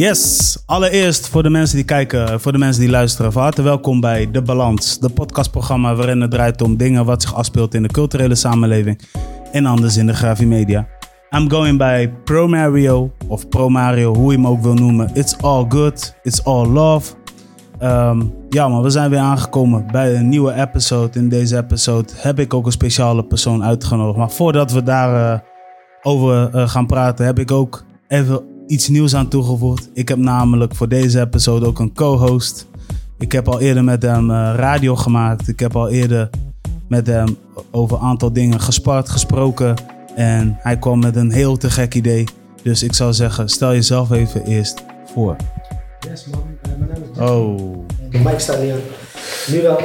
Yes, allereerst voor de mensen die kijken, voor de mensen die luisteren. Van harte welkom bij De Balans, de podcastprogramma waarin het draait om dingen wat zich afspeelt in de culturele samenleving en anders in de grafimedia. I'm going by Pro Mario of Pro Mario, hoe je hem ook wil noemen. It's all good, it's all love. Ehm, ja, maar we zijn weer aangekomen bij een nieuwe episode. In deze episode heb ik ook een speciale persoon uitgenodigd. Maar voordat we daar eh, over eh, gaan praten, heb ik ook even iets nieuws aan toegevoegd. Ik heb namelijk voor deze episode ook een co-host. Ik heb al eerder met hem eh, radio gemaakt. Ik heb al eerder met hem over een aantal dingen gespart, gesproken. En hij kwam met een heel te gek idee. Dus ik zou zeggen, stel jezelf even eerst voor. Yes man, Eh, mijn naam is. Oh, De mic staat niet aan. Nu wel.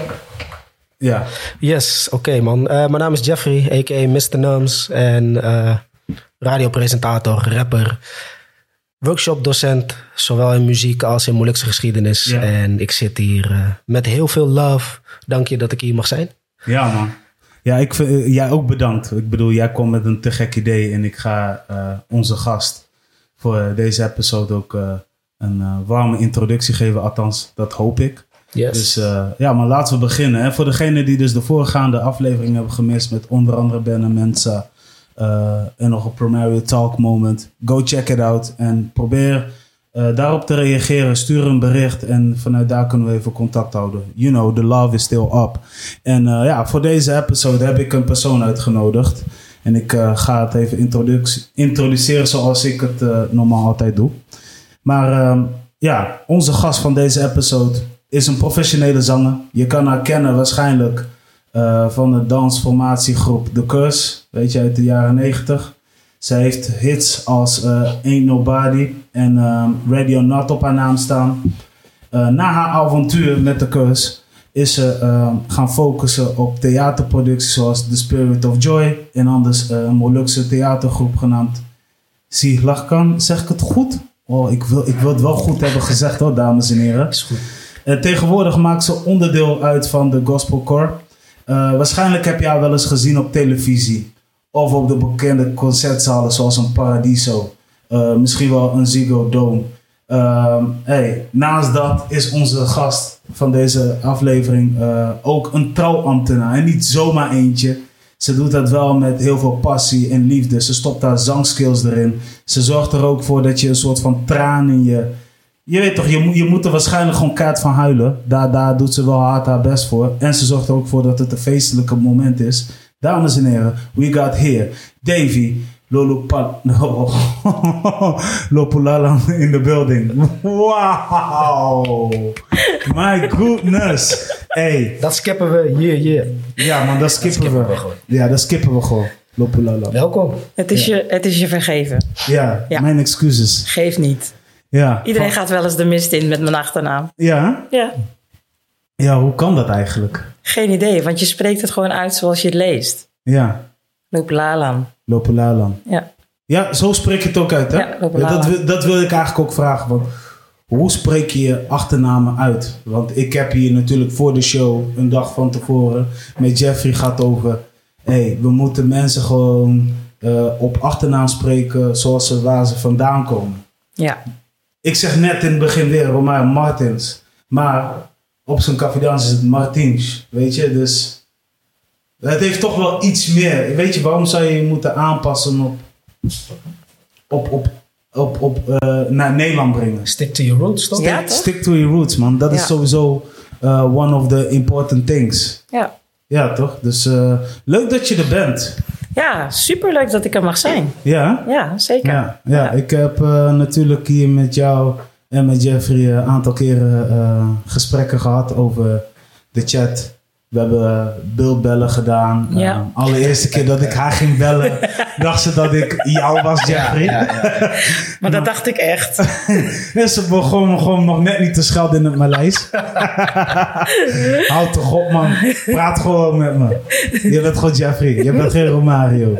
ja. Yes, oké man. Eh, mijn naam is Jeffrey, a.k.a. Mr. Nums. En eh, radiopresentator, rapper, workshopdocent. Zowel in muziek als in moeilijkse geschiedenis. Ja. En ik zit hier eh, met heel veel love. Dank je dat ik hier mag zijn. Ja, man. Ja, ik vind, eh, jij ook bedankt. Ik bedoel, jij kwam met een te gek idee en ik ga eh, onze gast voor deze episode ook een warme introductie geven. Althans, dat hoop ik. Yes. Dus ja, maar laten we beginnen. Hè. Voor degenen die dus de voorgaande aflevering hebben gemist met onder andere Ben en Mensa en nog een Primary Talk Moment. Go check it out en probeer eh, daarop te reageren. Stuur een bericht en vanuit daar kunnen we even contact houden. You know, the love is still up. En eh, ja, voor deze episode heb ik een persoon uitgenodigd. En ik eh, ga het even introduc- introduceren zoals ik het eh, normaal altijd doe. Maar ehm, ja, onze gast van deze episode is een professionele zanger. Je kan haar kennen waarschijnlijk eh, van de dansformatiegroep The Curse, weet je, uit de jaren 90. Zij heeft hits als eh, Ain't Nobody en ehm, Radio Not op haar naam staan. Eh, na haar avontuur met The Curse is ze ehm, gaan focussen op theaterproducties zoals The Spirit of Joy en anders eh, een Molukse theatergroep genaamd Sihlachkan. Zeg ik het goed? Oh, ik wil, ik wil het wel goed hebben gezegd hoor, dames en heren. is goed. En tegenwoordig maakt ze onderdeel uit van de gospelcore. Eh waarschijnlijk heb je haar wel eens gezien op televisie. Of op de bekende concertzalen zoals een Paradiso. Eh, misschien wel een Ziggo Dome. Ehm, hey, naast dat is onze gast van deze aflevering eh, ook een trouwambtenaar. En niet zomaar eentje. Ze doet dat wel met heel veel passie en liefde. Ze stopt haar zangskills erin. Ze zorgt er ook voor dat je een soort van traan in je... Je weet toch, je, moet- je moet er waarschijnlijk gewoon kaart van huilen. Daar, daar doet ze wel hard haar best voor. En ze zorgt er ook voor dat het een feestelijke moment is. Dames en heren, we got here Davy. No. Lopulalan in the building. Wow! My goodness! Hey, Dat skippen we. Yeah, yeah. ja man, dat skippen, skippen we. we gewoon. Ja, dat skippen we gewoon. Lopulalan. Welkom. Het is, je, het is je vergeven. Ja, Ja. mijn excuses. Geef niet. Ja. Iedereen gaat wel eens de mist in met mijn achternaam. Ja? Ja, Ja, hoe kan dat eigenlijk? geen idee, want je spreekt het gewoon uit zoals je het leest. Ja, Loop Lalan. Lopulalan. Ja. Ja, zo spreek je het ook uit, hè? Ja, dat, wil, dat wil ik eigenlijk ook vragen. Want hoe spreek je je achternamen uit? Want ik heb hier natuurlijk voor de show, een dag van tevoren, met Jeffrey gaat over... hey, we moeten mensen gewoon eh, op achternaam spreken zoals ze, waar ze vandaan komen. Ja, Ik zeg net in het begin weer Romario Martins. Maar op zijn Cavidans is het Martins. Weet je, dus... Het heeft toch wel iets meer. Weet je, waarom zou je je moeten aanpassen op... Op, op, op, op eh, naar Nederland brengen? Stick to your roots, toch? Ja, Stick, toch? stick to your roots, man. Dat is Ja. sowieso eh, one of the important things. ja. Ja, toch? Dus eh, leuk dat je er bent. ja superleuk dat ik er mag zijn. Ja? Ja, zeker. Ja, ja, ik heb eh, natuurlijk hier met jou en met Jeffrey een aantal keren eh, gesprekken gehad over de chat. We hebben beeldbellen gedaan. Ja. Eh, allereerste keer dat ik haar ging bellen, dacht ze dat ik jou was, Jeffrey. Maar dat dacht ik echt. En ze begon gewoon nog net niet te schelden in het Maleis. Houd toch op, man. Praat gewoon met me. Je bent gewoon Jeffrey. Je bent geen Romario.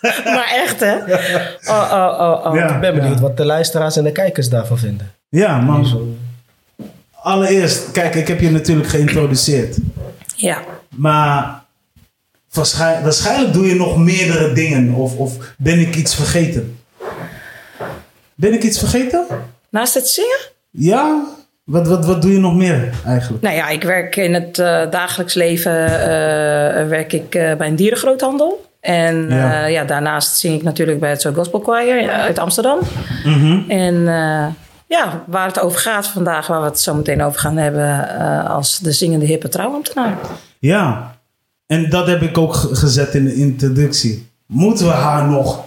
Maar echt, hè? Oh, oh, oh, oh. Ja. Ik ben benieuwd wat de luisteraars en de kijkers daarvan vinden. Ja, man. Allereerst, kijk, ik heb je natuurlijk geïntroduceerd. Ja. Maar waarschijn- waarschijnlijk doe je nog meerdere dingen. Of, of ben ik iets vergeten? Ben ik iets vergeten? Naast het zingen? Ja? Wat, wat, wat doe je nog meer eigenlijk? Nou ja, ik werk in het eh, dagelijks leven eh, werk ik eh, bij een dierengroothandel. En Ja. ja. ja, daarnaast zing ik natuurlijk bij het Gospel Choir uit Amsterdam. Mhm. En eh, ja, waar het over gaat vandaag, waar we het zo meteen over gaan hebben, eh, als de zingende hippe trouwambtenaar. Ja. En dat heb ik ook ge- gezet in de introductie. Moeten we haar nog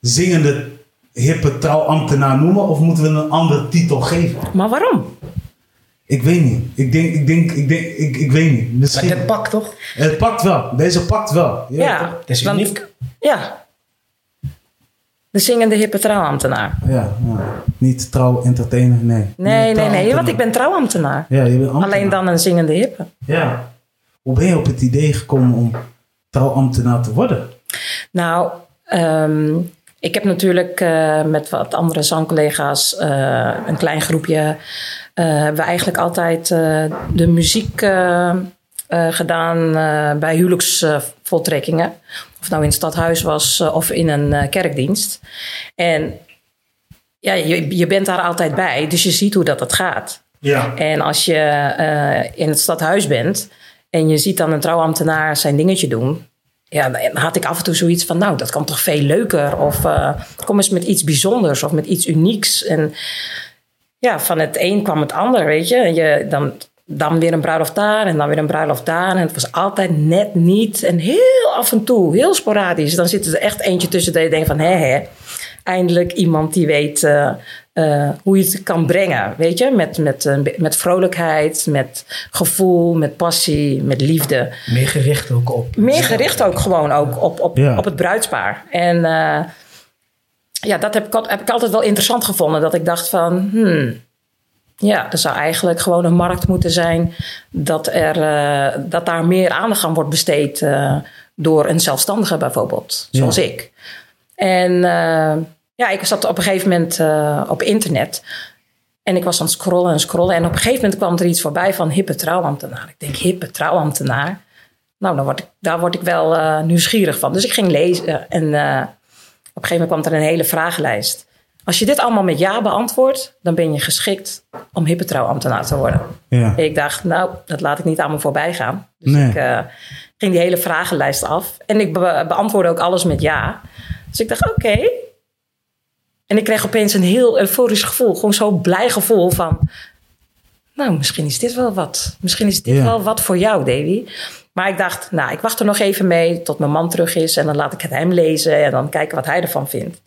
zingende hippe trouwambtenaar noemen? Of moeten we een andere titel geven? Maar waarom? Ik weet niet. Ik denk, ik denk, ik denk, ik, ik weet niet. Maar Misschien. dit pakt toch? Het pakt wel. Deze pakt wel. Ja. Ja? Het is want- uniek. Ja. De zingende hippe trouwambtenaar. Ja, ja. Niet trouw entertainer, nee. Nee, nee, nee, want ik ben trouwambtenaar. Ja, je bent ambtenaar. Alleen dan een zingende hippe. Ja. Hoe ben je op het idee gekomen om trouwambtenaar te worden? Nou, ehm, ik heb natuurlijk eh, met wat andere zangcollega's, eh, een klein groepje, eh, hebben we eigenlijk altijd de muziek gedaan bij huwelijksvoltrekkingen. of nou in het stadhuis was of in een kerkdienst. En ja, je, je bent daar altijd bij, dus je ziet hoe dat het gaat. Ja. En als je in het stadhuis bent en je ziet dan een trouwambtenaar zijn dingetje doen. Ja, dan had ik af en toe zoiets van, nou, dat kan toch veel leuker. Of eh, kom eens met iets bijzonders of met iets unieks. En ja, van het een kwam het ander, weet je. En je dan, dan weer een bruiloft daar en dan weer een bruiloft daar. En het was altijd net niet. En heel af en toe, heel sporadisch. Dan zit er echt eentje tussen dat je denkt van, hè. Eindelijk iemand die weet eh, eh, hoe je het kan brengen, weet je. Met, met, eh, met vrolijkheid, met gevoel, met passie, met liefde. Meer gericht ook op. Meer gericht ook gewoon ook op, op, Ja. op het bruidspaar. En eh, ja, dat heb ik, heb ik altijd wel interessant gevonden. Dat ik dacht van, hmm, ja, er zou eigenlijk gewoon een markt moeten zijn... dat, er, eh, dat daar meer aandacht aan wordt besteed eh, door een zelfstandige bijvoorbeeld. Ja. Zoals ik. En eh, ja, ik zat op een gegeven moment eh, op internet... En ik was aan het scrollen en scrollen. En op een gegeven moment kwam er iets voorbij van hippe trouwambtenaar. Ik denk, hippe trouwambtenaar? Nou, dan word ik, daar word ik wel eh, nieuwsgierig van. Dus ik ging lezen en op een gegeven moment kwam er een hele vragenlijst. Als je dit allemaal met ja beantwoordt, dan ben je geschikt om hippe trouwambtenaar te worden. Ja. Ik dacht, nou, dat laat ik niet aan me voorbij gaan. Dus Nee. ik ging die hele vragenlijst af. En ik be- beantwoordde ook alles met ja. Dus ik dacht, oké. En ik kreeg opeens een heel euforisch gevoel. Gewoon zo'n blij gevoel van... Nou, misschien is dit wel wat. Misschien is dit Ja. wel wat voor jou, Davy. Maar ik dacht, nou, ik wacht er nog even mee tot mijn man terug is. En dan laat ik het hem lezen en dan kijken wat hij ervan vindt.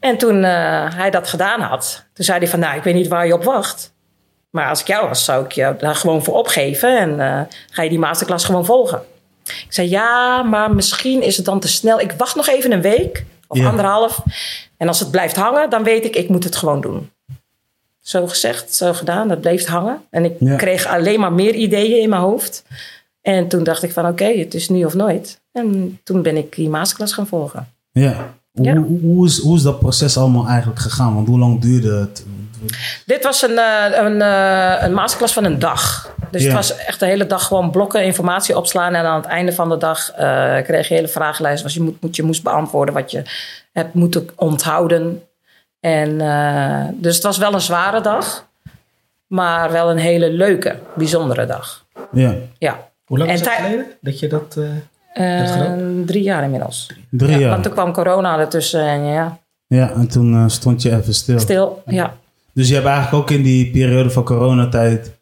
En toen eh, hij dat gedaan had, toen zei hij van, nou, ik weet niet waar je op wacht. Maar als ik jou was, zou ik je daar gewoon voor opgeven. En eh, ga je die masterclass gewoon volgen. Ik zei, ja, maar misschien is het dan te snel. Ik wacht nog even een week of Ja. anderhalf. En als het blijft hangen, dan weet ik, ik moet het gewoon doen. Zo gezegd, zo gedaan. Dat bleef hangen. En ik Ja. kreeg alleen maar meer ideeën in mijn hoofd. En toen dacht ik van, oké, het is nu of nooit. En toen ben ik die masterclass gaan volgen. Ja. Ja. Hoe, hoe, is, hoe is dat proces allemaal eigenlijk gegaan? Want hoe lang duurde het? Dit was een, eh, een, eh, een masterclass van een dag. Dus Ja. het was echt de hele dag gewoon blokken informatie opslaan. En aan het einde van de dag eh, kreeg je een hele vragenlijst. Was je, moet, moet, je moest beantwoorden wat je hebt moeten onthouden. En, eh, dus het was wel een zware dag. Maar wel een hele leuke, bijzondere dag. Ja. Ja. Hoe lang En is het geleden dat je dat... eh, Eh, Dat gedaan? drie jaar inmiddels. Drie Ja, jaar. Want toen kwam corona ertussen en ja, Ja, en toen stond je even stil. stil. Ja. Dus je hebt eigenlijk ook in die periode van coronatijd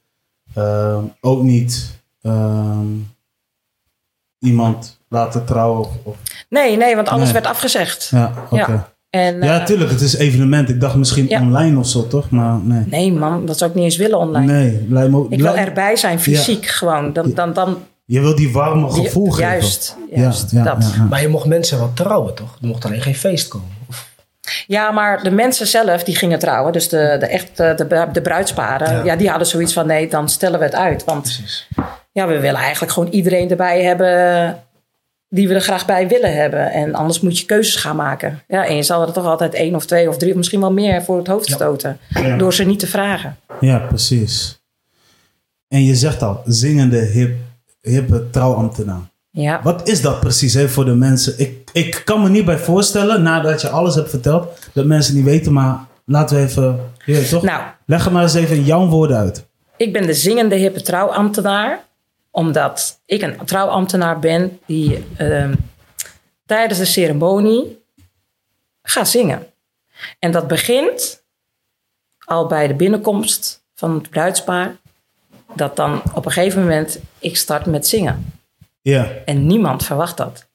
ehm, ook niet ehm, iemand laten trouwen? Of, of- Nee, nee, want alles Nee. werd afgezegd. ja, oké. Ja. En, Ja, eh, tuurlijk, het is evenement. Ik dacht misschien Ja. online of zo, toch? Maar nee. Nee, man, dat zou ik niet eens willen online. Nee, me ook- Ik wil erbij zijn, fysiek gewoon. Dan, dan, dan, Je wil die warme gevoel geven. juist, Ja, juist ja, dat. ja, ja. Maar je mocht mensen wel trouwen, toch? Er mocht alleen geen feest komen. Ja, maar de mensen zelf die gingen trouwen, dus de, de, echt, de, de bruidsparen, Ja. ja. die hadden zoiets van nee, dan stellen we het uit. Want precies. ja, we willen eigenlijk gewoon iedereen erbij hebben die we er graag bij willen hebben. En anders moet je keuzes gaan maken. Ja, en je zal er toch altijd één of twee of drie of misschien wel meer voor het hoofd stoten. Ja. Door ze niet te vragen. Ja, precies. En je zegt al, zingende hip, hippe trouwambtenaar. Ja. Wat is dat precies hè, voor de mensen? Ik, ik kan me niet bij voorstellen, nadat je alles hebt verteld, dat mensen niet weten, maar laten we even, weet toch? Nou. Leg er maar eens even in jouw woorden uit. Ik ben de zingende hippe trouwambtenaar. Omdat ik een trouwambtenaar ben die ehm, tijdens de ceremonie gaat zingen. En dat begint al bij de binnenkomst van het bruidspaar. Dat dan op een gegeven moment ik start met zingen. Ja. En niemand verwacht dat.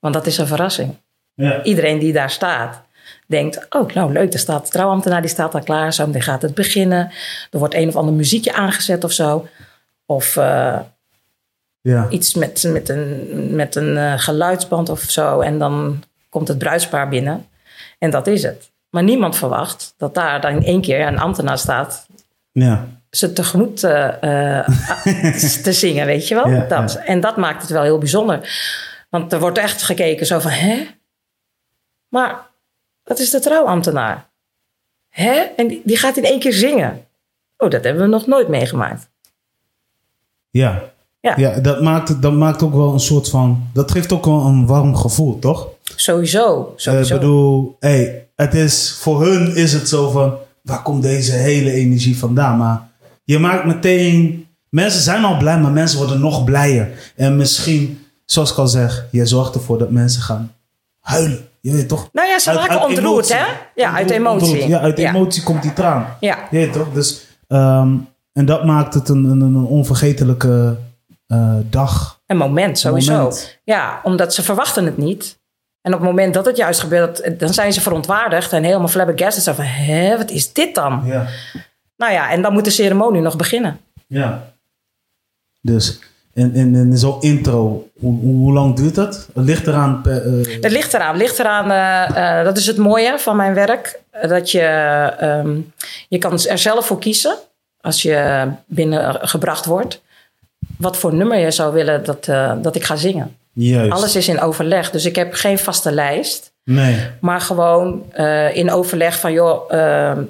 Want dat is een verrassing. Ja. Iedereen die daar staat, denkt: Oh, nou leuk, er staat de trouwambtenaar, die staat al klaar. Zo meteen gaat het beginnen. Er wordt een of ander muziekje aangezet of zo. Of eh, Ja. iets met, met een, met een eh, geluidsband of zo. En dan komt het bruidspaar binnen. En dat is het. Maar niemand verwacht dat daar dan in één keer een ambtenaar staat Ja. ze tegemoet eh, te zingen, weet je wel. Ja, dat. ja. En dat maakt het wel heel bijzonder. Want er wordt echt gekeken zo van, hè? Maar dat is de trouwambtenaar. Hè? En die, die gaat in één keer zingen. Oh, dat hebben we nog nooit meegemaakt. Ja. Ja. Ja, dat maakt, dat maakt ook wel een soort van... Dat geeft ook wel een warm gevoel, toch? Sowieso. Ik sowieso. bedoel, hey, het is, voor hun is het zo van... Waar komt deze hele energie vandaan? Maar je maakt meteen... Mensen zijn al blij, maar mensen worden nog blijer. En misschien, zoals ik al zeg... Je zorgt ervoor dat mensen gaan huilen. Je weet toch? nou ja, ze Uit- raken ontroerd, hè? Ja, uit emotie. ontroerd. Ja, uit Ja. emotie komt die traan. Ja. Je weet toch? Dus, ehm, en dat maakt het een, een, een onvergetelijke eh, dag. Een moment, sowieso. moment. Ja, omdat ze verwachten het niet. En op het moment dat het juist gebeurt, dan zijn ze verontwaardigd en helemaal flabbergasted. Zo van, hè, wat is dit dan? Ja. Nou ja, en dan moet de ceremonie nog beginnen. Ja. Dus, en, en, en zo'n intro, hoe, lang duurt dat? Het ligt eraan per... eh, Het ligt eraan. Ligt eraan eh, eh, dat is het mooie van mijn werk. Dat je, ehm, je kan er zelf voor kiezen als je binnengebracht wordt. Wat voor nummer je zou willen dat, dat ik ga zingen. juist. Alles is in overleg. Dus ik heb geen vaste lijst. Nee. Maar gewoon in overleg van, joh, ehm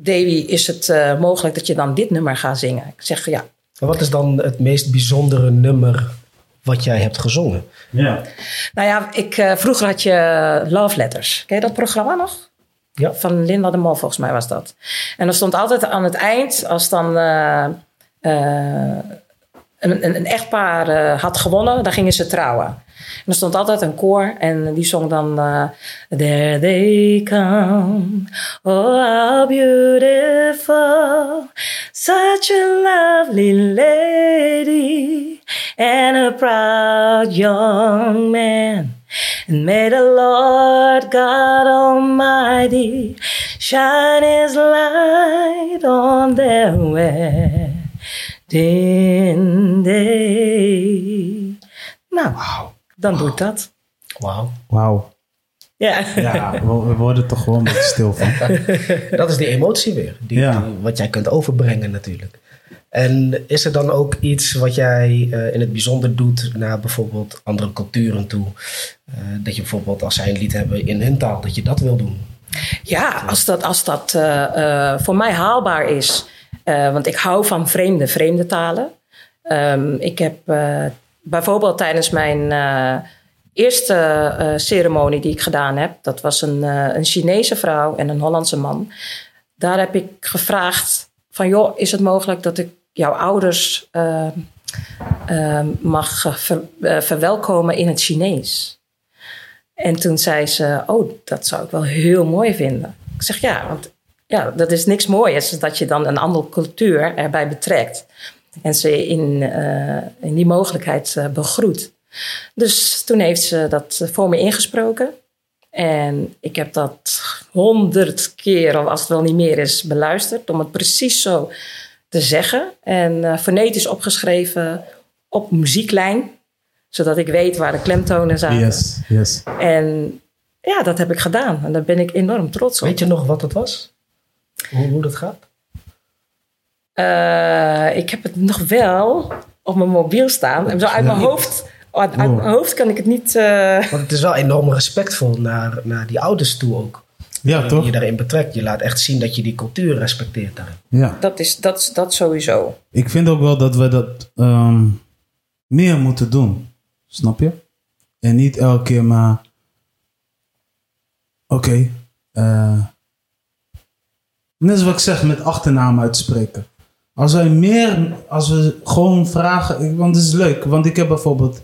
Davy, is het mogelijk dat je dan dit nummer gaat zingen? Ik zeg ja. Maar wat is dan het meest bijzondere nummer wat jij hebt gezongen? Ja. Nou ja, ik, eh, vroeger had je Love Letters. Ken je dat programma nog? Ja. Van Linda de Mol, volgens mij was dat. En er stond altijd aan het eind, als dan eh, eh, een, een, een echtpaar eh, had gewonnen, dan gingen ze trouwen. En er stond altijd een koor en die zong dan... eh, There they come, oh how beautiful, such a lovely lady and a proud young man. And may the Lord God Almighty shine His light on their day. Nou, dan doe ik dat. Wauw. Wauw. Ja. Ja, we, worden toch gewoon een beetje stil van. Dat is die emotie weer. Die, Ja. die- wat jij kunt overbrengen natuurlijk. En is er dan ook iets wat jij eh, in het bijzonder doet naar bijvoorbeeld andere culturen toe? Eh, dat je bijvoorbeeld als zij een lied hebben in hun taal, dat je dat wil doen. Ja, als dat, als dat eh, eh, voor mij haalbaar is. Eh, want ik hou van vreemde, vreemde talen. Ehm, ik heb eh, bijvoorbeeld tijdens mijn eh, eerste ceremonie die ik gedaan heb... dat was een, een Chinese vrouw en een Hollandse man. Daar heb ik gevraagd van... joh, is het mogelijk dat ik jouw ouders mag ver- verwelkomen in het Chinees? En toen zei ze, oh, dat zou ik wel heel mooi vinden. Ik zeg, ja, want ja, dat is niks moois dat je dan een andere cultuur erbij betrekt. En ze in, eh, in die mogelijkheid eh, begroet. Dus toen heeft ze dat voor me ingesproken. En ik heb dat honderd keer, of als het wel niet meer is, beluisterd. Om het precies zo te zeggen. En eh, fonetisch opgeschreven op muzieklijn. Zodat ik weet waar de klemtonen zaten. Yes, yes. En ja, dat heb ik gedaan. En daar ben ik enorm trots op. Weet je nog wat het was? Hoe, hoe dat gaat? Eh, ik heb het nog wel op mijn mobiel staan. En zo uit mijn hoofd, uit, uit mijn hoofd kan ik het niet... eh, Want het is wel enorm respectvol naar, naar die ouders toe ook. Ja, Die toch? je daarin betrekt. Je laat echt zien dat je die cultuur respecteert daarin. Ja. dat is dat, dat sowieso. Ik vind ook wel dat we dat ehm, meer moeten doen. Snap je? En niet elke keer maar... Oké, eh, net als wat ik zeg met achternaam uitspreken. Als wij meer, als we gewoon vragen, want het is leuk, want ik heb bijvoorbeeld,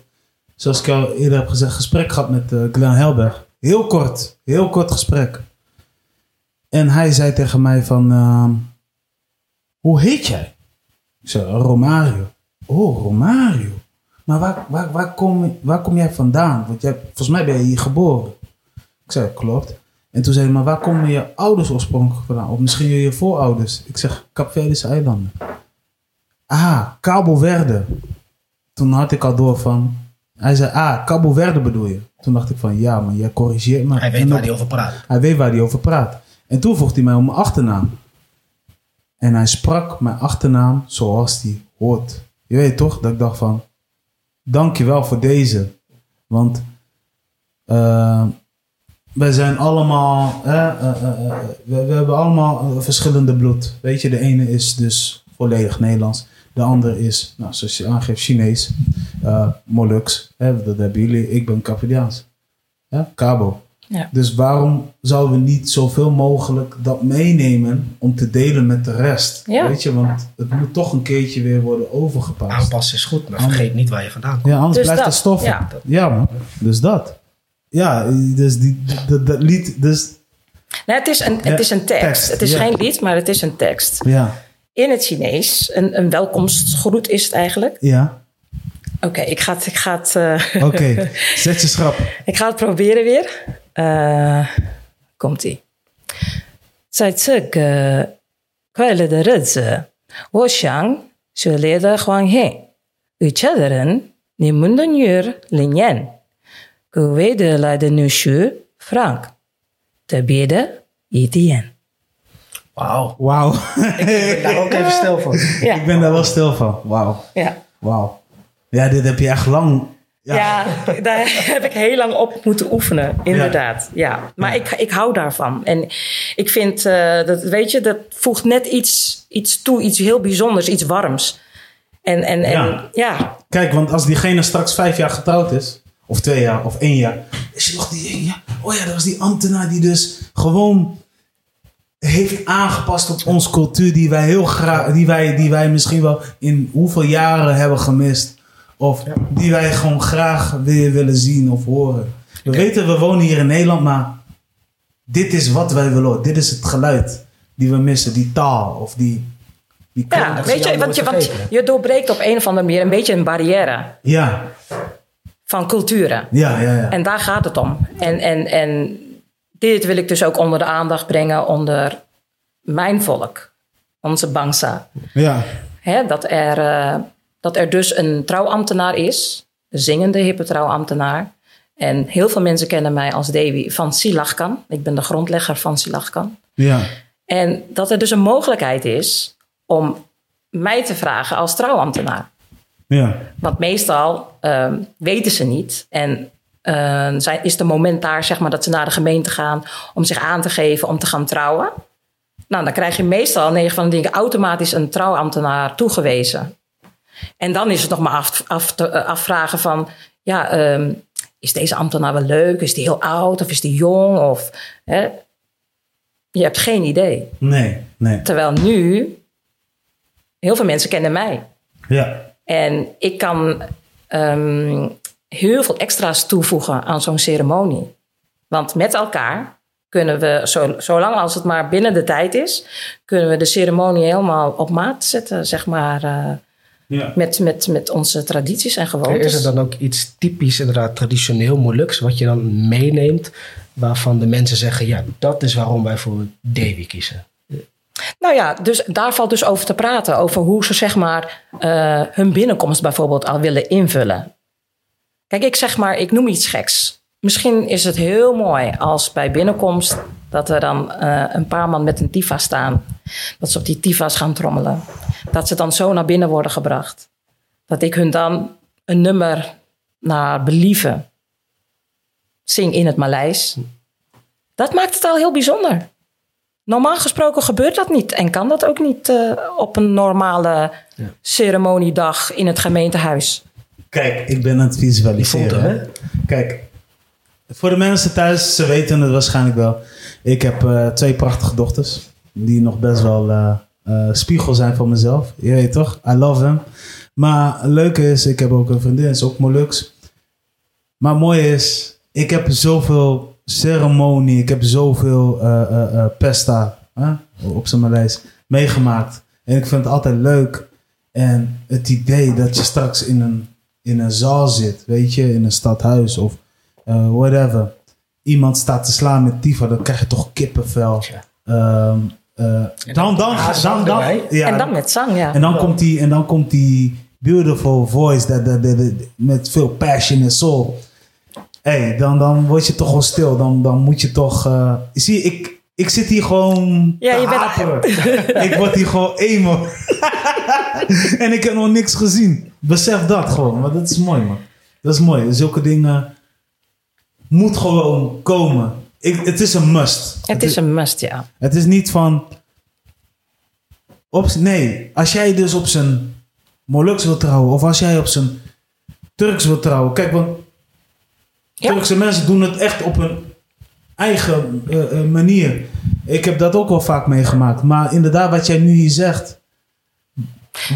zoals ik al eerder heb gezegd, gesprek gehad met uh, Glenn Helberg. Heel kort, heel kort gesprek. En hij zei tegen mij van, ehm, hoe heet jij? Ik zei, Romario. Oh, Romario. Maar waar, waar, waar, kom, waar kom jij vandaan? Want jij, volgens mij ben je hier geboren. Ik zei, klopt. En toen zei hij, maar waar komen je ouders oorspronkelijk vandaan? Of misschien je voorouders? Ik zeg, Capverdische eilanden. Ah, Cabo Verde. Toen had ik al door van... Hij zei, ah, Cabo Verde bedoel je? Toen dacht ik van, ja, maar jij corrigeert me. Hij weet En waar op- hij over praat. hij weet waar hij over praat. En toen vroeg hij mij om mijn achternaam. En hij sprak mijn achternaam zoals die hoort. Je weet toch dat ik dacht van... Dankjewel voor deze. Want... eh, wij zijn allemaal... eh, eh, eh, we, we hebben allemaal verschillende bloed. Weet je, de ene is dus volledig Nederlands. De andere is, nou, zoals je aangeeft, Chinees. eh Molux. Hè, dat hebben jullie. Ik ben Capverdiaans. Ja, Cabo. Ja. Dus waarom zouden we niet zoveel mogelijk dat meenemen om te delen met de rest? Ja. Weet je, want het moet toch een keertje weer worden overgepast. Aanpassen is goed, maar vergeet niet waar je vandaan komt. Ja, anders Dus blijft dat, het stoffen. ja. Ja. man. Dus dat Ja, dus die, dat, dat lied, dus Nee, het is een, Ja, het is een tekst. tekst, Het is ja. geen lied, maar het is een tekst. ja, In het Chinees, een, een welkomstgroet is het eigenlijk. ja. Oké, ik ga het, ik ga het, eh, Oké, zet je schrap. ik ga het proberen weer. Eh, Komt-ie. 在这个快乐的日子，我想热烈的欢迎与家人、你们的女儿林燕， Kuwede leide nu frank. Te bieden, ITN. Wauw. Wauw. Ik ben daar ook even stil van. Ik ben daar wel stil van. Wauw. Ja. Wauw. Ja, dit heb je echt lang ja. ja. daar heb ik heel lang op moeten oefenen, inderdaad. Ja, maar. Ik, ik hou daarvan. En ik vind, eh, dat, weet je, dat voegt net iets, iets toe, iets heel bijzonders, iets warms. En, en, en ja. Kijk, want als diegene straks vijf jaar getrouwd is, of twee jaar, of één jaar, is je nog die, oh ja, dat was die ambtenaar die dus gewoon heeft aangepast op onze cultuur, die wij heel graag, die wij, die wij misschien wel in hoeveel jaren hebben gemist, of die wij gewoon graag weer willen zien of horen. We weten, we wonen hier in Nederland, maar dit is wat wij willen horen. Dit is het geluid die we missen, die taal of die, die ja weet je, want je, want je doorbreekt op een of andere manier een beetje een barrière. Ja, van culturen. ja, ja. ja. En daar gaat het om. En, en, en dit wil ik dus ook onder de aandacht brengen onder mijn volk, onze Bangsa. ja. Hè, dat, er, eh, dat er dus een trouwambtenaar is, een zingende hippe trouwambtenaar. En heel veel mensen kennen mij als Dewi van Silachkan. Ik ben de grondlegger van Silachkan. ja. En dat er dus een mogelijkheid is om mij te vragen als trouwambtenaar. Ja, Want meestal ehm, weten ze niet. En eh, zijn, is de moment daar zeg maar, dat ze naar de gemeente gaan om zich aan te geven om te gaan trouwen. Nou, dan krijg je meestal 9 van de dingen automatisch een trouwambtenaar toegewezen. En dan is het nog maar af, af te, eh, afvragen van, ja, ehm, is deze ambtenaar wel leuk? Is die heel oud of is die jong? Of, hè? Je hebt geen idee. nee, nee. Terwijl nu, heel veel mensen kennen mij. Ja, En ik kan ehm, heel veel extra's toevoegen aan zo'n ceremonie. Want met elkaar kunnen we, zo, zolang als het maar binnen de tijd is, kunnen we de ceremonie helemaal op maat zetten, zeg maar, eh, ja. met, met, met onze tradities en gewoontes. Is er dan ook iets typisch, inderdaad, traditioneel Molux, wat je dan meeneemt, waarvan de mensen zeggen, ja, dat is waarom wij voor Davy kiezen? Nou ja, dus daar valt dus over te praten. Over hoe ze zeg maar eh, hun binnenkomst bijvoorbeeld al willen invullen. Kijk, ik zeg maar, ik noem iets geks. Misschien is het heel mooi als bij binnenkomst dat er dan eh, een paar man met een tifa staan. Dat ze op die tifa's gaan trommelen. Dat ze dan zo naar binnen worden gebracht. Dat ik hun dan een nummer naar believen zing in het Maleis. Dat maakt het al heel bijzonder. Normaal gesproken gebeurt dat niet en kan dat ook niet eh, op een normale ceremoniedag in het gemeentehuis. Kijk, ik ben aan het visualiseren. Hè? Kijk, voor de mensen thuis, ze weten het waarschijnlijk wel. Ik heb eh, twee prachtige dochters. Die nog best wel eh, eh, spiegel zijn van mezelf. Je weet toch? I love them. Maar het leuke is, ik heb ook een vriendin, is ook Molux. Maar het mooie is, ik heb zoveel ceremonie, ik heb zoveel eh, eh, eh, pesta hè, op zijn Maleis meegemaakt. En ik vind het altijd leuk. En het idee dat je straks in een, in een zaal zit, weet je, in een stadhuis of eh, whatever. Iemand staat te slaan met Tifa, dan krijg je toch kippenvel. Ja. Ehm, eh, dan, dan, dan, zang dan, ja, en dan met zang, ja. en dan komt die, en dan komt die beautiful voice dat, dat, dat- dat- met veel passion en soul. Hey, dan, dan word je toch wel stil. Dan, dan moet je toch. eh, zie, ik, ik zit hier gewoon. Ja, je bent- haperen. ik word hier gewoon emo. en ik heb nog niks gezien. Besef dat gewoon. Maar dat is mooi, man. Dat is mooi. Zulke dingen moet gewoon komen. Ik, het is een must. Het is een must, ja. Het is niet van. Op, nee, als jij dus op zijn Moluks wil trouwen, of als jij op zijn Turks wil trouwen. Kijk, want Ja. Turkse mensen doen het echt op hun eigen eh, eh, manier. Ik heb dat ook wel vaak meegemaakt. Maar inderdaad, wat jij nu hier zegt.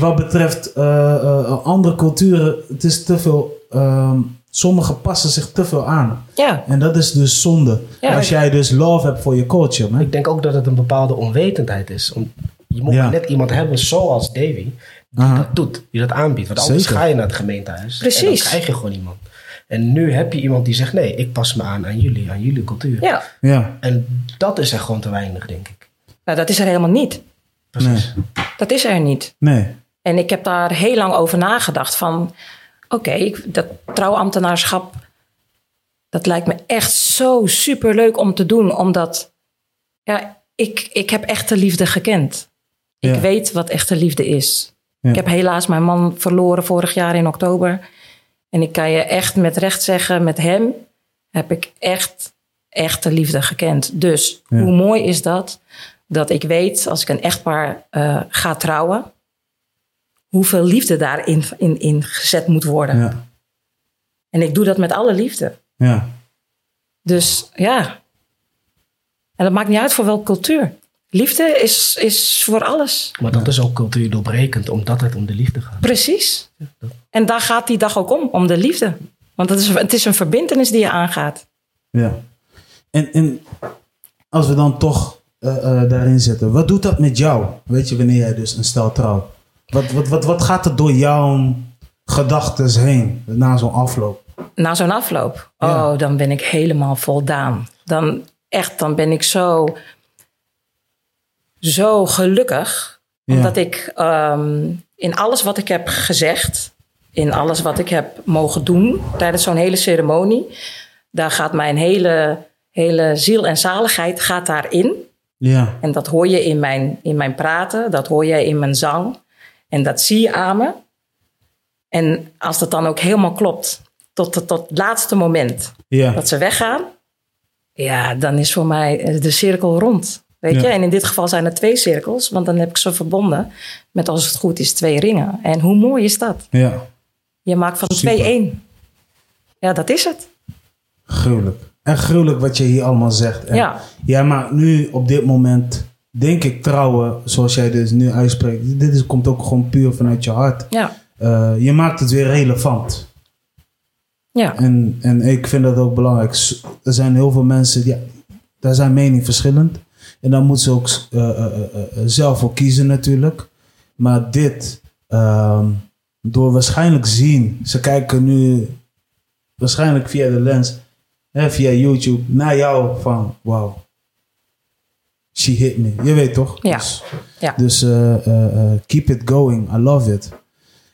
Wat betreft eh, eh, andere culturen, het is te veel. ehm sommigen passen zich te veel aan. Ja, En dat is dus zonde. Ja. Als jij dus love hebt voor je culture. Man. Ik denk ook dat het een bepaalde onwetendheid is. Om, je moet Ja. net iemand hebben zoals Davy, die Aha. dat doet, die dat aanbiedt. Want anders Zeker. ga je naar het gemeentehuis. Precies. En dan krijg je gewoon iemand. En nu heb je iemand die zegt, nee, ik pas me aan aan jullie, aan jullie cultuur. ja. Ja, En dat is er gewoon te weinig, denk ik. Nou, dat is er helemaal niet. Precies. Dat is er niet. nee. En ik heb daar heel lang over nagedacht van... Oké, ik- dat trouwambtenaarschap... Dat lijkt me echt zo superleuk om te doen. Omdat ja, ik, ik heb echte liefde gekend. Ik Ja. weet wat echte liefde is. Ja. Ik heb helaas mijn man verloren vorig jaar in oktober. En ik kan je echt met recht zeggen, met hem heb ik echt echte liefde gekend. Dus Ja. hoe mooi is dat? Dat ik weet, als ik een echtpaar eh, ga trouwen, hoeveel liefde daarin in, in gezet moet worden. Ja, En ik doe dat met alle liefde. ja. Dus ja. En dat maakt niet uit voor welke cultuur. Liefde is, is voor alles. Maar dat is ook cultuur doorbrekend, omdat het om de liefde gaat. Precies. En daar gaat die dag ook om, om de liefde. Want het is, het is een verbindenis die je aangaat. ja. En, en als we dan toch eh, eh, daarin zitten, wat doet dat met jou? Weet je, wanneer jij dus een stel trouwt? Wat, wat, wat, wat gaat er door jouw gedachten heen na zo'n afloop? Na zo'n afloop, Ja. oh, dan ben ik helemaal voldaan. Dan echt, dan ben ik zo, zo gelukkig. Ja. Omdat ik ehm, in alles wat ik heb gezegd, in alles wat ik heb mogen doen tijdens zo'n hele ceremonie, daar gaat mijn hele, hele ziel en zaligheid gaat daarin. Ja, En dat hoor je in mijn, in mijn praten, dat hoor je in mijn zang. En dat zie je aan me. En als dat dan ook helemaal klopt, tot, tot, tot het laatste moment ja, dat ze weggaan, ja, dan is voor mij de cirkel rond. Weet Ja. je? En in dit geval zijn er twee cirkels, want dan heb ik ze verbonden met, als het goed is, twee ringen. En hoe mooi is dat? ja. Je maakt van Super. twee één. Ja, dat is het. Gruwelijk. En gruwelijk wat je hier allemaal zegt. En Ja. Jij maakt nu op dit moment, denk ik, trouwen, zoals jij dus nu uitspreekt. Dit is, komt ook gewoon puur vanuit je hart. Ja, Eh, je maakt het weer relevant. ja, En, en ik vind dat ook belangrijk. Er zijn heel veel mensen, die, daar zijn mening verschillend. En dan moeten ze ook eh, eh, eh, zelf voor kiezen natuurlijk. Maar dit, ehm, door waarschijnlijk zien, ze kijken nu waarschijnlijk via de lens, hè, via YouTube, naar jou van, wow, she hit me. Je weet toch? Ja. Dus, Ja. dus keep it going. I love it.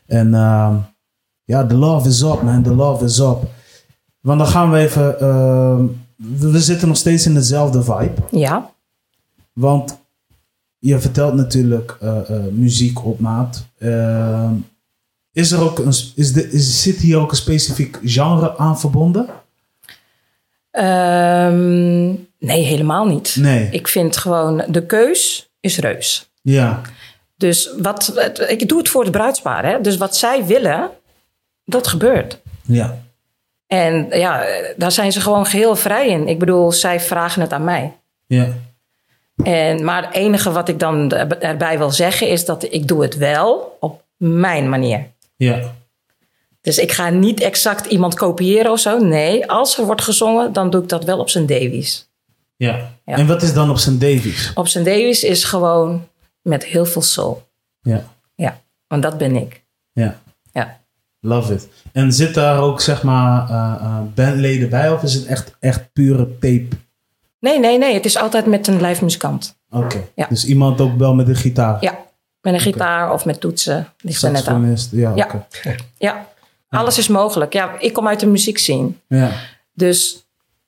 En ehm, ja, the love is up, man. The love is up. Want dan gaan we even. ehm, we zitten nog steeds in dezelfde vibe. ja. Want je vertelt natuurlijk eh, eh, muziek op maat. Ehm, is er ook een, is de, is, zit hier ook een specifiek genre aan verbonden? Ehm, nee, helemaal niet. Nee. Ik vind gewoon, de keus is reus. Ja, Dus wat, ik doe het voor het bruidspaar. Hè? Dus wat zij willen, dat gebeurt. ja, En ja, daar zijn ze gewoon geheel vrij in. Ik bedoel, zij vragen het aan mij. Ja. En, maar het enige wat ik dan erbij wil zeggen is dat ik doe het wel op mijn manier. Ja. Dus ik ga niet exact iemand kopiëren of zo. Nee, als er wordt gezongen, dan doe ik dat wel op zijn Davies. Ja. Ja. En wat is dan op zijn Davies? Op zijn Davies is gewoon met heel veel soul. Ja. Ja, want dat ben ik. Ja. Ja. Love it. En zit daar ook zeg maar eh, bandleden bij of is het echt, echt pure tape? Nee, nee, nee. Het is altijd met een live muzikant. Oké. Ja. Dus iemand ook wel met een gitaar? Ja, met een gitaar of met toetsen. Ligt er net aan. Ja, Ja. Ja, alles is mogelijk. Ja, ik kom uit de muziek scene. Ja. Dus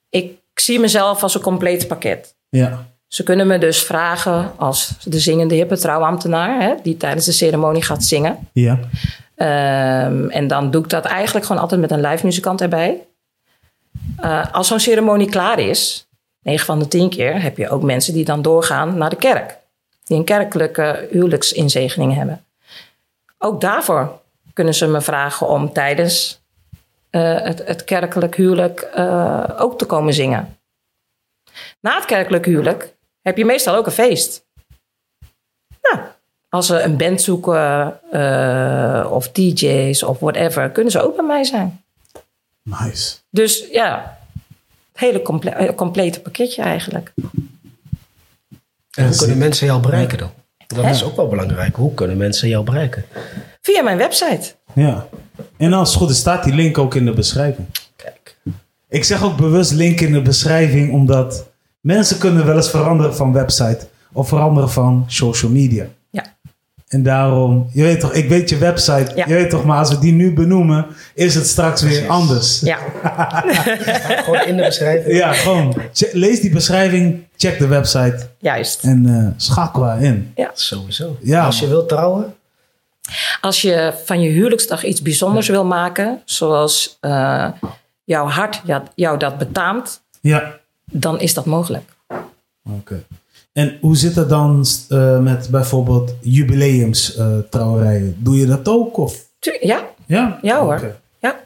ik zie mezelf als een compleet pakket. Ja. Ze kunnen me dus vragen als de zingende hippe trouwambtenaar... Hè, die tijdens de ceremonie gaat zingen. Ja. Ehm, en dan doe ik dat eigenlijk gewoon altijd met een live muzikant erbij. Eh, als zo'n ceremonie klaar is, 9 van de 10 keer, heb je ook mensen die dan doorgaan naar de kerk. Die een kerkelijke huwelijksinzegening hebben. Ook daarvoor kunnen ze me vragen om tijdens eh, het, het kerkelijk huwelijk eh, ook te komen zingen. Na het kerkelijk huwelijk heb je meestal ook een feest. Nou, als ze een band zoeken eh, of DJ's of whatever, kunnen ze ook bij mij zijn. Nice. Dus ja, het hele comple- eh, complete pakketje eigenlijk. En hoe kunnen mensen jou bereiken dan? Dat Hè? is ook wel belangrijk. Hoe kunnen mensen jou bereiken? Via mijn website. Ja. En als het goed is, staat die link ook in de beschrijving. Kijk. Ik zeg ook bewust link in de beschrijving, omdat mensen kunnen wel eens veranderen van website of veranderen van social media. Ja. En daarom, je weet toch, ik weet je website, Ja. je weet toch, maar als we die nu benoemen, is het straks weer anders. Ja, Gewoon in de beschrijving. Ja, gewoon. Lees die beschrijving, check de website juist. en eh, schakel daarin. Sowieso. Ja, Als je wilt trouwen, Als je van je huwelijksdag iets bijzonders wil maken, zoals eh, jouw hart jou, jou dat betaamt, Ja, dan is dat mogelijk. oké. En hoe zit het dan eh, met bijvoorbeeld jubileums trouwerijen? Doe je dat ook? Of? Ja, Ja? Ja, hoor. Ja,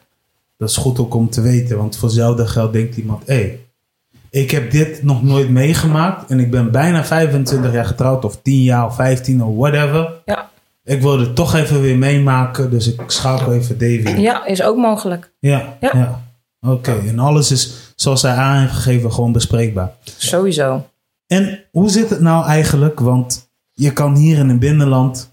Dat is goed ook om te weten, want voor geld denkt iemand: hé, hey, ik heb dit nog nooit meegemaakt en ik ben bijna 25 jaar getrouwd, of 10 jaar of 15 of whatever. ja. Ik wil het toch even weer meemaken, dus ik schakel even Davy. in. ja, is ook mogelijk. Ja, ja. Ja. Oké, en alles is zoals hij aan heeft gegeven gewoon bespreekbaar. Sowieso. En hoe zit het nou eigenlijk? Want je kan hier in het binnenland,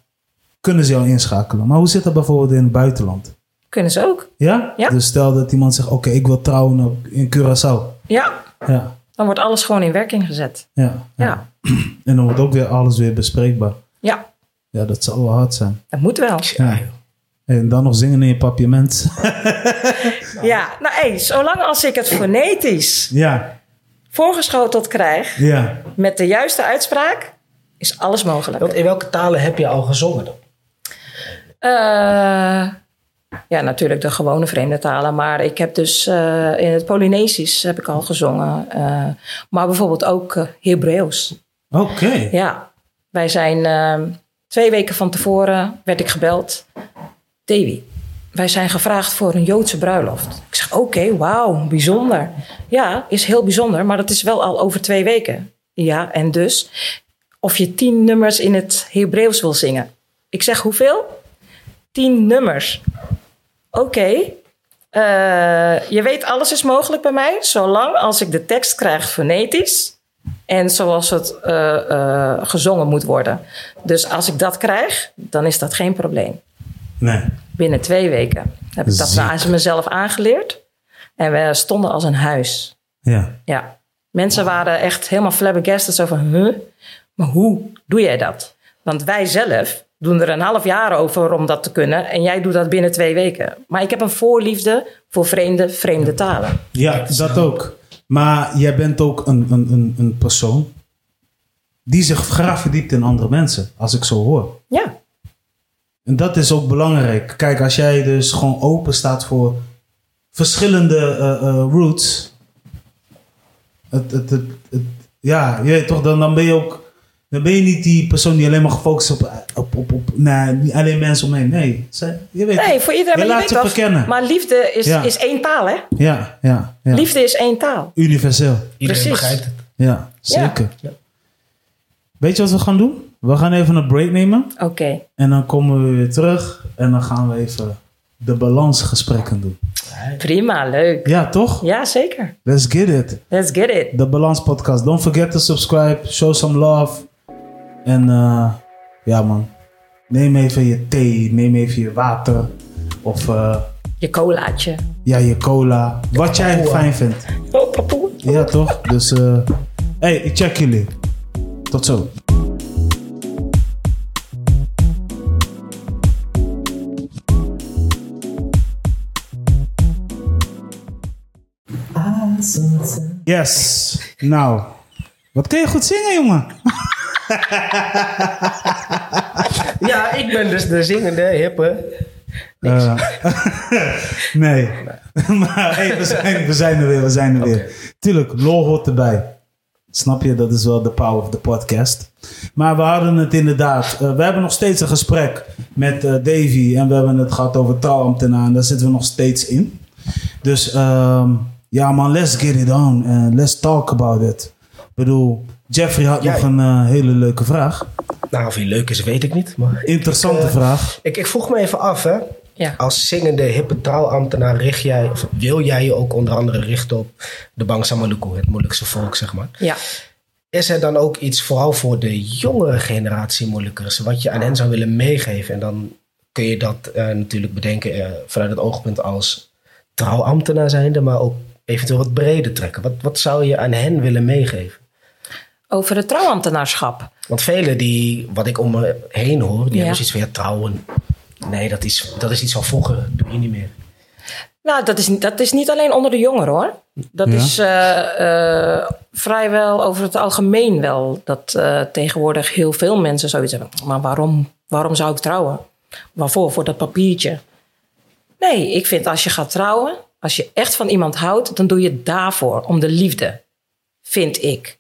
kunnen ze jou inschakelen. Maar hoe zit dat bijvoorbeeld in het buitenland? Kunnen ze ook. Ja? Ja. Dus stel dat iemand zegt, oké, ik wil trouwen op- in Curaçao. Ja, Ja, dan wordt alles gewoon in werking gezet. ja, ja. Ja, En dan wordt ook weer alles weer bespreekbaar. ja Ja, dat zal wel hard zijn. dat moet wel. ja. En dan nog zingen in je papierment. Ja, nou hé, zolang als ik het fonetisch ja, voorgeschoteld krijg ja. met de juiste uitspraak, is alles mogelijk. Want in welke talen heb je al gezongen dan? Eh, ja, natuurlijk de gewone vreemde talen. Maar ik heb dus eh, in het Polynesisch heb ik al gezongen. eh, maar bijvoorbeeld ook eh, Hebreeuws. Oké. Ja, wij zijn twee weken van tevoren werd ik gebeld. Davy, wij zijn gevraagd voor een Joodse bruiloft. Ik zeg, oké, wauw, bijzonder. Ja, is heel bijzonder, maar dat is wel al over twee weken. Ja, en dus of je tien nummers in het Hebreeuws wil zingen. Ik zeg, hoeveel? Tien nummers. Oké, eh, je weet, alles is mogelijk bij mij, zolang als ik de tekst krijg fonetisch en zoals het eh, eh, gezongen moet worden. Dus als ik dat krijg, dan is dat geen probleem. Nee. Binnen twee weken heb ik dat Ziek. aan mezelf aangeleerd. En we stonden als een huis. Ja. Ja. Mensen waren echt helemaal flabbergasted. Zo van, huh? Maar hoe doe jij dat? Want wij zelf doen er een half jaar over om dat te kunnen. En jij doet dat binnen twee weken. Maar ik heb een voorliefde voor vreemde, vreemde talen. Ja, dat ook. Maar jij bent ook een, een, een, een persoon die zich graag verdiept in andere mensen, als ik zo hoor. Ja, En dat is ook belangrijk. Kijk, als jij dus gewoon open staat voor verschillende eh, eh, roots. Het, het, het, het- ja, je weet toch, dan, dan ben je ook Dan ben je niet die persoon die alleen maar gefocust op, op, op, op nee, niet alleen mensen omheen. Nee, je weet Nee, voor iedereen. Je maar laat verkennen. Maar liefde is, Ja. is één taal, hè? Ja, ja, ja. Liefde is één taal. Universeel. Iedereen Precies. begrijpt het. Ja, zeker. Ja. Weet je wat we gaan doen? We gaan even een break nemen. Oké. En dan komen we weer terug. En dan gaan we even de balansgesprekken doen. Prima, leuk. Ja, toch? Ja, zeker. Let's get it. Let's get it. De Balans Podcast. Don't forget to subscribe. Show some love. En eh, ja, man. Neem even je thee. Neem even je water. Of eh, Je colaatje. ja, je cola. Wat jij papoe. fijn vindt. Oh, papoe. Ja, toch? Dus, eh hey, ik check jullie. Tot zo. Yes. Nou, wat kun je goed zingen, jongen? Ja, ik ben dus de zingende hippe. Eh, nee. maar hey, we, zijn, we zijn er weer, we zijn er weer. Tuurlijk, lol hoort erbij. Snap je? Dat is wel de power of the podcast. Maar we hadden het inderdaad. eh, we hebben nog steeds een gesprek met eh, Davy. En we hebben het gehad over trouwambtenaar. En daar zitten we nog steeds in. Dus ehm, ja man, let's get it on. en let's talk about it. Ik bedoel, Jeffrey had Ja. nog een eh, hele leuke vraag. Nou, of hij leuk is, weet ik niet. Maar Interessante eh, vraag. ik, ik vroeg me even af, hè. Ja. Als zingende hippe trouwambtenaar richt jij, of wil jij je ook onder andere richten op de Bangsa Maluku, het moeilijkste volk, zeg maar. Ja. Is er dan ook iets vooral voor de jongere generatie moeilijkers, wat je aan hen zou willen meegeven? En dan kun je dat eh, natuurlijk bedenken vanuit het oogpunt als trouwambtenaar zijnde, maar ook eventueel wat breder trekken. Wat, wat zou je aan hen willen meegeven? Over het trouwambtenaarschap. Want velen die, wat ik om me heen hoor, die Ja. hebben zoiets van ja, trouwen. Nee, dat is, dat is iets van vroeger, doe je niet meer. Nou, dat is, dat is niet alleen onder de jongeren hoor. Dat Ja. is eh, eh, vrijwel over het algemeen wel. Dat eh, tegenwoordig heel veel mensen zoiets hebben. Maar waarom, waarom zou ik trouwen? Waarvoor? Voor dat papiertje. Nee, ik vind als je gaat trouwen, als je echt van iemand houdt, dan doe je het daarvoor, om de liefde. Vind ik.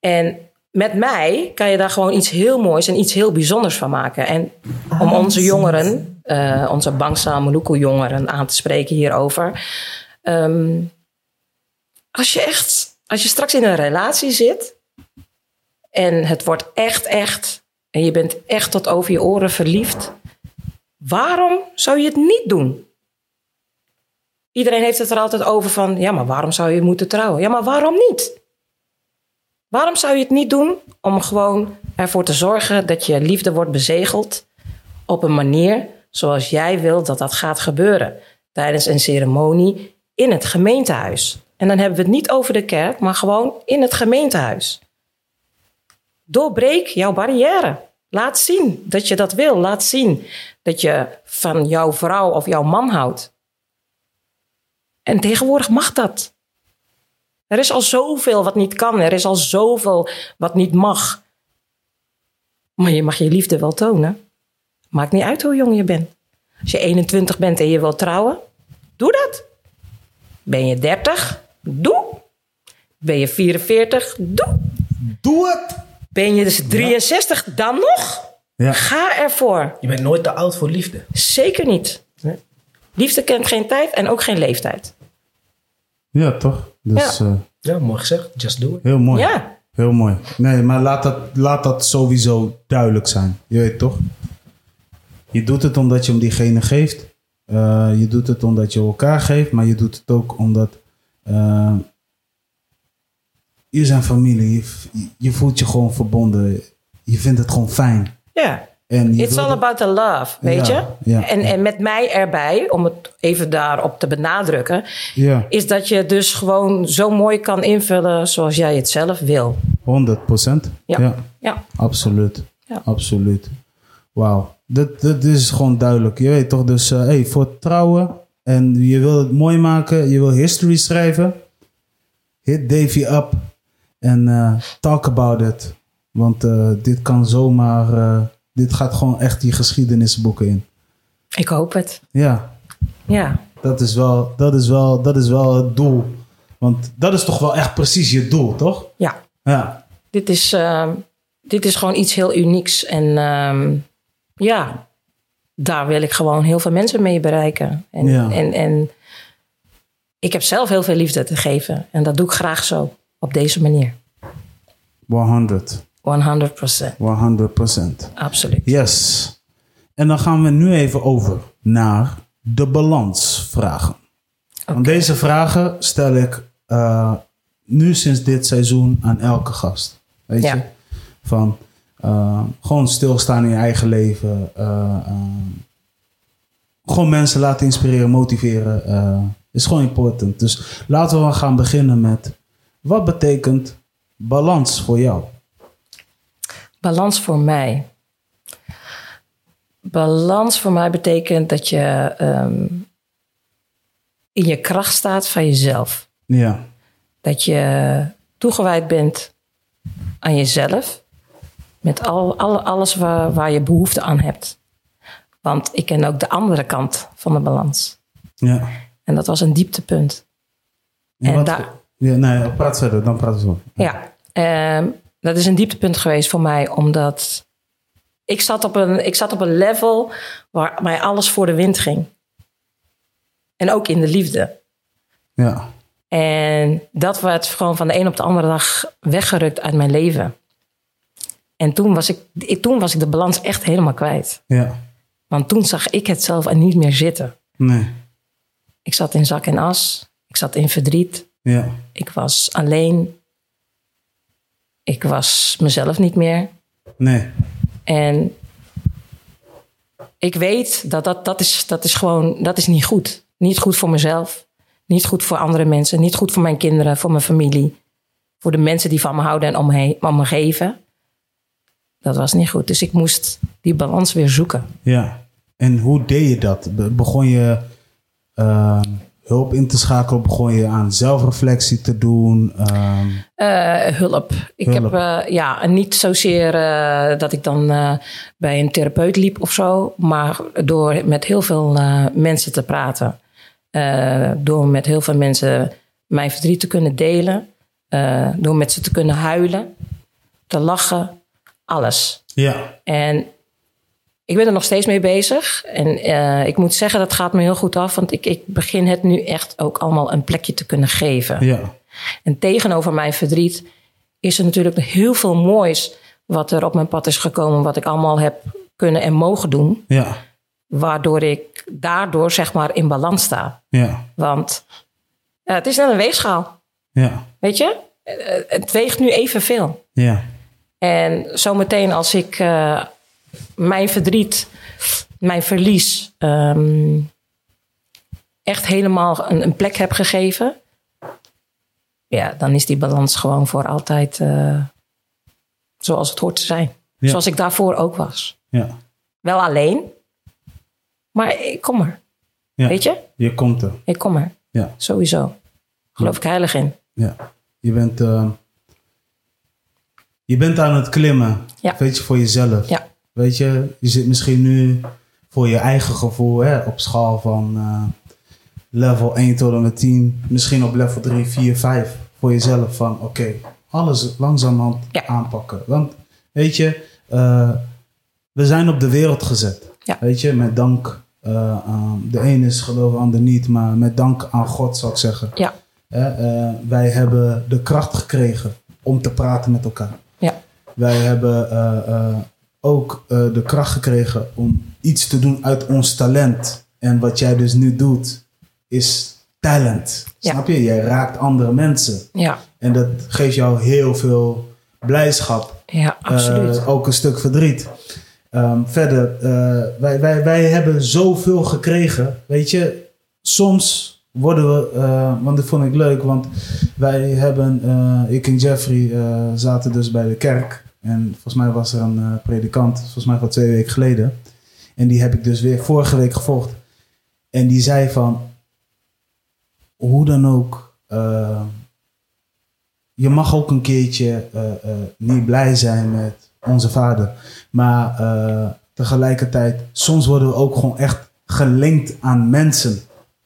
En met mij kan je daar gewoon iets heel moois en iets heel bijzonders van maken. En om onze jongeren, eh, onze Bangsa Maluku jongeren aan te spreken hierover. Ehm, als je echt, als je straks in een relatie zit en het wordt echt, echt, en je bent echt tot over je oren verliefd, waarom zou je het niet doen? Iedereen heeft het er altijd over van, ja, maar waarom zou je moeten trouwen? Ja, maar waarom niet? Waarom zou je het niet doen om gewoon ervoor te zorgen dat je liefde wordt bezegeld op een manier zoals jij wilt dat dat gaat gebeuren tijdens een ceremonie in het gemeentehuis? En dan hebben we het niet over de kerk, maar gewoon in het gemeentehuis. Doorbreek jouw barrière. Laat zien dat je dat wil. Laat zien dat je van jouw vrouw of jouw man houdt. En tegenwoordig mag dat. Er is al zoveel wat niet kan. Er is al zoveel wat niet mag. Maar je mag je liefde wel tonen. Maakt niet uit hoe jong je bent. Als je 21 bent en je wilt trouwen, doe dat. Ben je 30? Doe. Ben je 44? Doe. Doe het! Ben je dus 63? Dan nog? Ja. Ga ervoor. Je bent nooit te oud voor liefde. Zeker niet. Liefde kent geen tijd en ook geen leeftijd. Ja, toch? Dus Ja. eh, Ja, mooi gezegd. Just do it. heel mooi. Ja. Heel mooi. Nee, maar laat dat, laat dat sowieso duidelijk zijn. Je weet toch? Je doet het omdat je hem diegene geeft. Eh, je doet het omdat je elkaar geeft. Maar je doet het ook omdat... eh, je zijn familie. Je, je voelt je gewoon verbonden. Je vindt het gewoon fijn. Ja. En It's all dat- about the love, weet Ja, je? ja, en, ja. en met mij erbij, om het even daarop te benadrukken, is dat je dus gewoon zo mooi kan invullen zoals jij het zelf wil. 100 procent. Ja. ja. Absoluut. Absoluut. Wauw. Dit, dit is gewoon duidelijk. Je weet toch, dus eh, hey, voor trouwen en je wil het mooi maken, je wil history schrijven, hit Davy up en eh, talk about it. Want eh, dit kan zomaar, dit gaat gewoon echt die geschiedenisboeken in. ik hoop het. Ja, Ja, dat is wel, dat is wel, dat is wel het doel. Want dat is toch wel echt precies je doel, toch? ja. Ja. Dit is, eh, dit is gewoon iets heel unieks. En ehm, ja, daar wil ik gewoon heel veel mensen mee bereiken. En, Ja. en, en ik heb zelf heel veel liefde te geven. En dat doe ik graag zo, op deze manier. 100. 100%, 100%. absoluut. Yes. En dan gaan we nu even over naar de balansvragen. Want deze vragen stel ik eh, nu sinds dit seizoen aan elke gast. Weet Ja. je? Van eh, gewoon stilstaan in je eigen leven. eh, gewoon mensen laten inspireren, motiveren. is gewoon important. Dus laten we gaan beginnen met... Wat betekent balans voor jou? Balans voor mij. Balans voor mij betekent dat je ehm, in je kracht staat van jezelf. Ja. Dat je toegewijd bent aan jezelf. Met al, al, alles waar, waar je behoefte aan hebt. Want ik ken ook de andere kant van de balans. Ja. En dat was een dieptepunt. En En daar- ja, nee, praat verder, dan praten we zo. Ja, ehm, dat is een dieptepunt geweest voor mij, omdat ik zat, op een, ik zat op een level waar mij alles voor de wind ging. En ook in de liefde. Ja, En dat werd gewoon van de een op de andere dag weggerukt uit mijn leven. En toen was ik, ik, toen was ik de balans echt helemaal kwijt. ja, Want toen zag ik het zelf er niet meer zitten. nee, Ik zat in zak en as. Ik zat in verdriet. ja, Ik was alleen. Ik was mezelf niet meer. nee, En ik weet dat dat, dat, is, dat is gewoon, dat is niet goed. Niet goed voor mezelf. Niet goed voor andere mensen. Niet goed voor mijn kinderen, voor mijn familie. Voor de mensen die van me houden en om, me, om me geven. Dat was niet goed. Dus ik moest die balans weer zoeken. ja. En hoe deed je dat? Be- Begon je ehm, hulp in te schakelen? Begon je aan zelfreflectie te doen? Ehm, Eh, hulp. Ik Hulp. heb eh, ja, niet zozeer eh, dat ik dan bij een therapeut liep of zo, maar door met heel veel mensen te praten. Door met heel veel mensen mijn verdriet te kunnen delen. door met ze te kunnen huilen, te lachen, alles. ja, En ik ben er nog steeds mee bezig. En eh, ik moet zeggen, dat gaat me heel goed af. Want ik, ik begin het nu echt ook allemaal een plekje te kunnen geven. ja, En tegenover mijn verdriet is er natuurlijk heel veel moois wat er op mijn pad is gekomen, wat ik allemaal heb kunnen en mogen doen, ja, waardoor ik daardoor zeg maar in balans sta. ja, Want het is net een weegschaal, ja, weet je? Eh, Het weegt nu evenveel. ja, En zometeen als ik eh, mijn verdriet, mijn verlies ehm, echt helemaal een, een plek heb gegeven, ja, dan is die balans gewoon voor altijd eh, zoals het hoort te zijn. Ja. Zoals ik daarvoor ook was. ja, Wel alleen, maar ik kom er. ja. Weet je? Je komt er. Ik kom er. Ja, Sowieso. Geloof ik heilig in. ja. Je bent, ehm, je bent aan het klimmen. Ja. Weet je, voor jezelf. Ja. Weet je, je zit misschien nu voor je eigen gevoel hè, op schaal van eh, level 1 tot en met 10. Misschien op level 3, 4, 5. Voor jezelf van oké, alles langzamerhand Ja. aanpakken. Want weet je, eh, we zijn op de wereld gezet. Ja. Weet je, met dank. aan de een is geloof, de ander niet. Maar met dank aan God zou ik zeggen. Ja, Hè, wij hebben de kracht gekregen om te praten met elkaar. ja, Wij hebben ook eh, de kracht gekregen om iets te doen uit ons talent. En wat jij dus nu doet, is talent. Ja. Snap je? Jij raakt andere mensen. ja, En dat geeft jou heel veel blijdschap. ja, absoluut. Eh, ook een stuk verdriet. Ehm, verder, eh, wij, wij, wij hebben zoveel gekregen. Weet je, soms worden we, want dat vond ik leuk, want wij hebben, ik en Jeffrey zaten dus bij de kerk. En volgens mij was er een eh, predikant, volgens mij van twee weken geleden. En die heb ik dus weer vorige week gevolgd. En die zei van, hoe dan ook, eh, je mag ook een keertje eh, niet blij zijn met onze vader. Maar tegelijkertijd, soms worden we ook gewoon echt gelinkt aan mensen.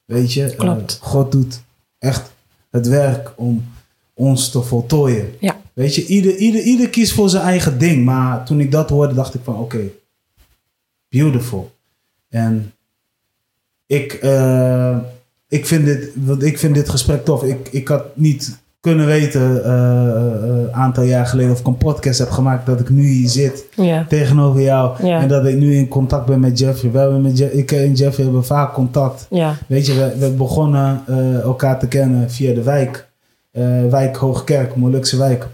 Weet je? Klopt. God doet echt het werk om ons te voltooien. Ja, Weet je, ieder, ieder, ieder kiest voor zijn eigen ding. Maar toen ik dat hoorde, dacht ik van oké, beautiful. En ik, eh, ik, vind dit, want ik vind dit gesprek tof. Ik, ik had niet kunnen weten een aantal jaar geleden of ik een podcast heb gemaakt dat ik nu hier zit tegenover jou en dat ik nu in contact ben met Jeffrey. We hebben met Je- ik en Jeffrey hebben vaak contact. Weet je, we, we begonnen eh, elkaar te kennen via de wijk. Eh, wijk Hoogkerk, Molukse wijk.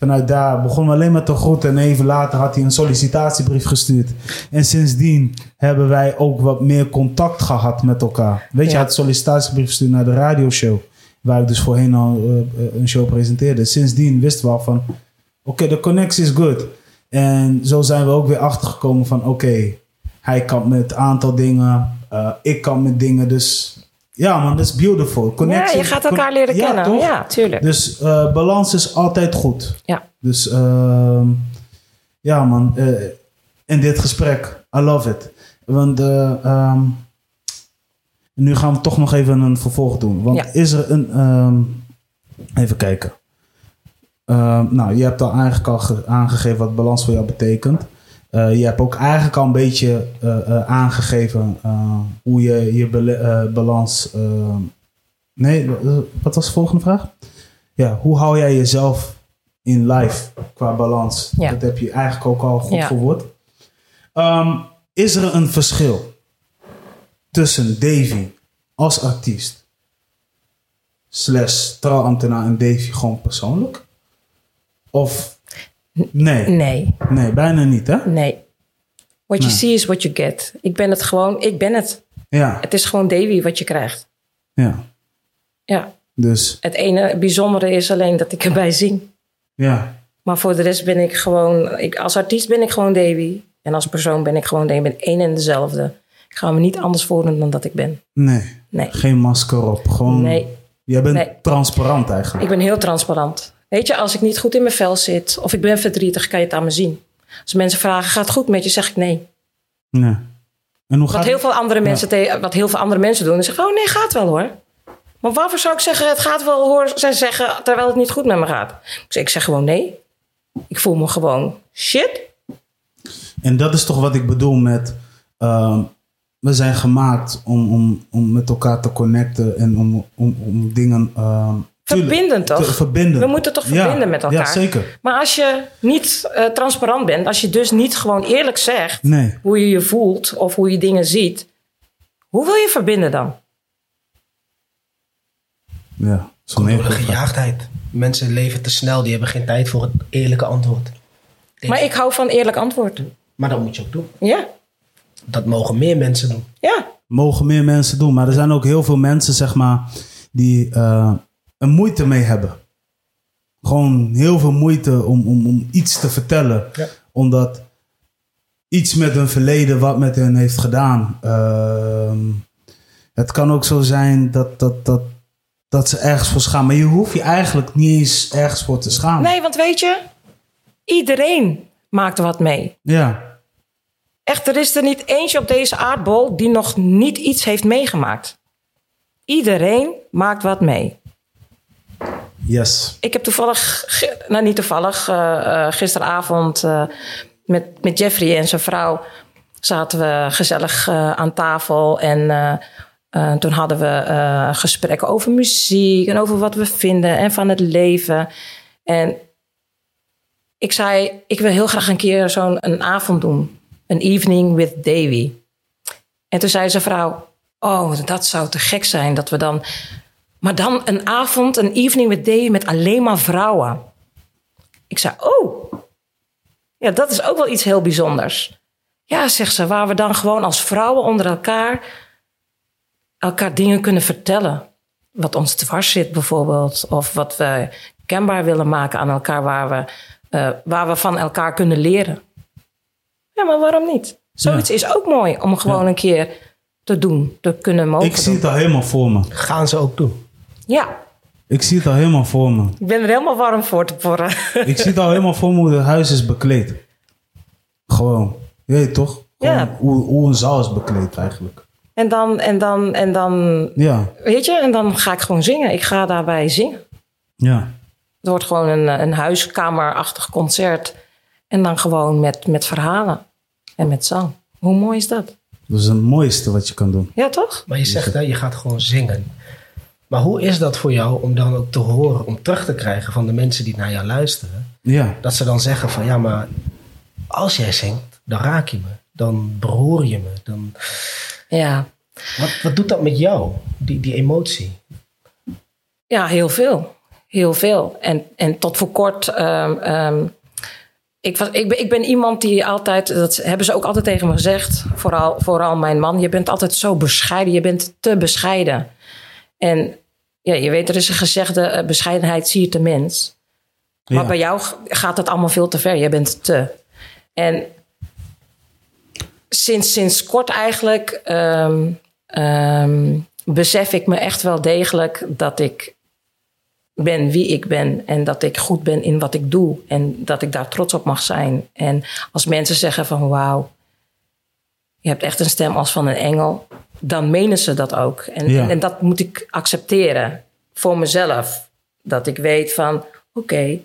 Vanuit daar begonnen we alleen maar te groeten. En even later had hij een sollicitatiebrief gestuurd. En sindsdien hebben wij ook wat meer contact gehad met elkaar. Weet je, hij had een sollicitatiebrief gestuurd naar de radioshow. Waar ik dus voorheen al eh, een show presenteerde. Sindsdien wisten we al van... Oké, de connectie is good. En zo zijn we ook weer achtergekomen van... Oké, hij kan met een aantal dingen. eh, ik kan met dingen. Dus ja man, dat is beautiful. ja, Connectie, je gaat elkaar leren Ja, kennen. toch? Ja, tuurlijk. Dus eh, balans is altijd goed. Ja. Dus ehm, ja man, eh, in dit gesprek, I love it. Want eh, ehm, nu gaan we toch nog even een vervolg doen. Want Ja. is er een, ehm, even kijken. Nou, je hebt al eigenlijk al ge- aangegeven wat balans voor jou betekent. Eh, je hebt ook eigenlijk al een beetje eh, eh, aangegeven hoe je je balans. nee, wat was de volgende vraag? Ja, hoe hou jij jezelf in life qua balans? Ja. Dat heb je eigenlijk ook al goed Ja. verwoord. Ehm, is er een verschil tussen Davy als artiest slash trouwambtenaar en Davy gewoon persoonlijk? Of nee, Nee, nee, bijna niet hè? nee. What you Nee. see is what you get. Ik ben het gewoon, ik ben het. Ja, Het is gewoon Davy wat je krijgt. ja. Ja. Dus Het ene bijzondere is alleen dat ik erbij zing. ja, Maar voor de rest ben ik gewoon, ik, als artiest ben ik gewoon Davy. En als persoon ben ik gewoon Davy. Ik ben één en dezelfde. Ik ga me niet anders voordoen dan dat ik ben. nee, Nee. geen masker op. Gewoon, Nee. jij bent Nee. transparant eigenlijk. Ik ben heel transparant. Weet je, als ik niet goed in mijn vel zit of ik ben verdrietig, kan je het aan me zien. Als mensen vragen, gaat het goed met je? Zeg ik nee. Nee. En hoe Wat heel veel andere mensen, wat heel veel andere mensen doen, is zeggen, oh nee, gaat wel hoor. Maar waarvoor zou ik zeggen, het gaat wel hoor, zij zeggen, terwijl het niet goed met me gaat? Dus ik zeg gewoon nee. Ik voel me gewoon shit. En dat is toch wat ik bedoel met. ehm, we zijn gemaakt om, om, om met elkaar te connecten en om, om, om dingen. ehm, Verbindend toch? te verbinden. We moeten toch Ja, verbinden met elkaar? Ja, zeker. Maar als je niet eh, transparant bent, als je dus niet gewoon eerlijk zegt Nee. hoe je je voelt of hoe je dingen ziet, hoe wil je verbinden dan? Ja, zo'n gejaagdheid. Mensen leven te snel, die hebben geen tijd voor het eerlijke antwoord. Maar ik hou van eerlijk antwoord. Maar dat moet je ook doen. Ja, Dat mogen meer mensen doen. ja, Mogen meer mensen doen. Maar er zijn ook heel veel mensen, zeg maar, die eh er moeite mee hebben. Gewoon heel veel moeite om, om, om iets te vertellen. Ja. Omdat iets met hun verleden wat met hen heeft gedaan. Ehm, het kan ook zo zijn dat, dat, dat, dat ze ergens voor schamen. Maar je hoeft je eigenlijk niet eens ergens voor te schamen. Nee, want weet je, iedereen maakt wat mee. Ja, Echt, er is er niet eentje op deze aardbol die nog niet iets heeft meegemaakt. Iedereen maakt wat mee. Ik heb toevallig, nou niet toevallig, eh, eh, gisteravond eh, met, met Jeffrey en zijn vrouw zaten we gezellig aan tafel. En toen hadden we gesprekken over muziek en over wat we vinden en van het leven. En ik zei, ik wil heel graag een keer zo'n een avond doen. Een evening with Davy. En toen zei zijn vrouw, oh, dat zou te gek zijn dat we dan... Maar dan een avond, een evening with Davy met alleen maar vrouwen. Ik zei, oh, ja, dat is ook wel iets heel bijzonders. Ja, zegt ze, waar we dan gewoon als vrouwen onder elkaar... elkaar dingen kunnen vertellen. Wat ons dwars zit bijvoorbeeld. Of wat we kenbaar willen maken aan elkaar, waar we, eh, waar we van elkaar kunnen leren. Ja, maar waarom niet? Zoiets is ook mooi om gewoon een keer te doen, te kunnen mogen Ik zie doen. het al helemaal voor me. Gaan ze ook doen. Ja, Ik zie het al helemaal voor me. ik ben er helemaal warm voor te porren. Ik zie het al helemaal voor me hoe het huis is bekleed. Gewoon. Je weet toch? Gewoon Ja. hoe, hoe een zaal is bekleed eigenlijk. En dan, en dan, en dan, Ja, weet je, en dan ga ik gewoon zingen. Ik ga daarbij zingen. ja. Het wordt gewoon een, een huiskamerachtig concert. En dan gewoon met, met verhalen en met zang. Hoe mooi is dat? Dat is het mooiste wat je kan doen. Ja, toch? Maar je zegt dat je gaat gewoon zingen. Maar hoe is dat voor jou om dan ook te horen, om terug te krijgen van de mensen die naar jou luisteren? Ja, Dat ze dan zeggen van ja, maar als jij zingt, dan raak je me. Dan beroer je me. Dan... Ja. Wat, wat doet dat met jou, die, die emotie? Ja, heel veel. Heel veel. En, en tot voor kort. ehm, ehm, ik, was, ik, ben, ik ben iemand die altijd. Dat hebben ze ook altijd tegen me gezegd. Vooral, vooral mijn man. Je bent altijd zo bescheiden. Je bent te bescheiden. En ja, je weet, er is een gezegde: eh, bescheidenheid siert de mens. Maar bij jou gaat het allemaal veel te ver. Je bent te. En sinds, sinds kort eigenlijk ehm, besef ik me echt wel degelijk dat ik ben wie ik ben en dat ik goed ben in wat ik doe en dat ik daar trots op mag zijn. En als mensen zeggen van wauw, je hebt echt een stem als van een engel, dan menen ze dat ook. En, Ja. en, en dat moet ik accepteren voor mezelf. Dat ik weet van oké,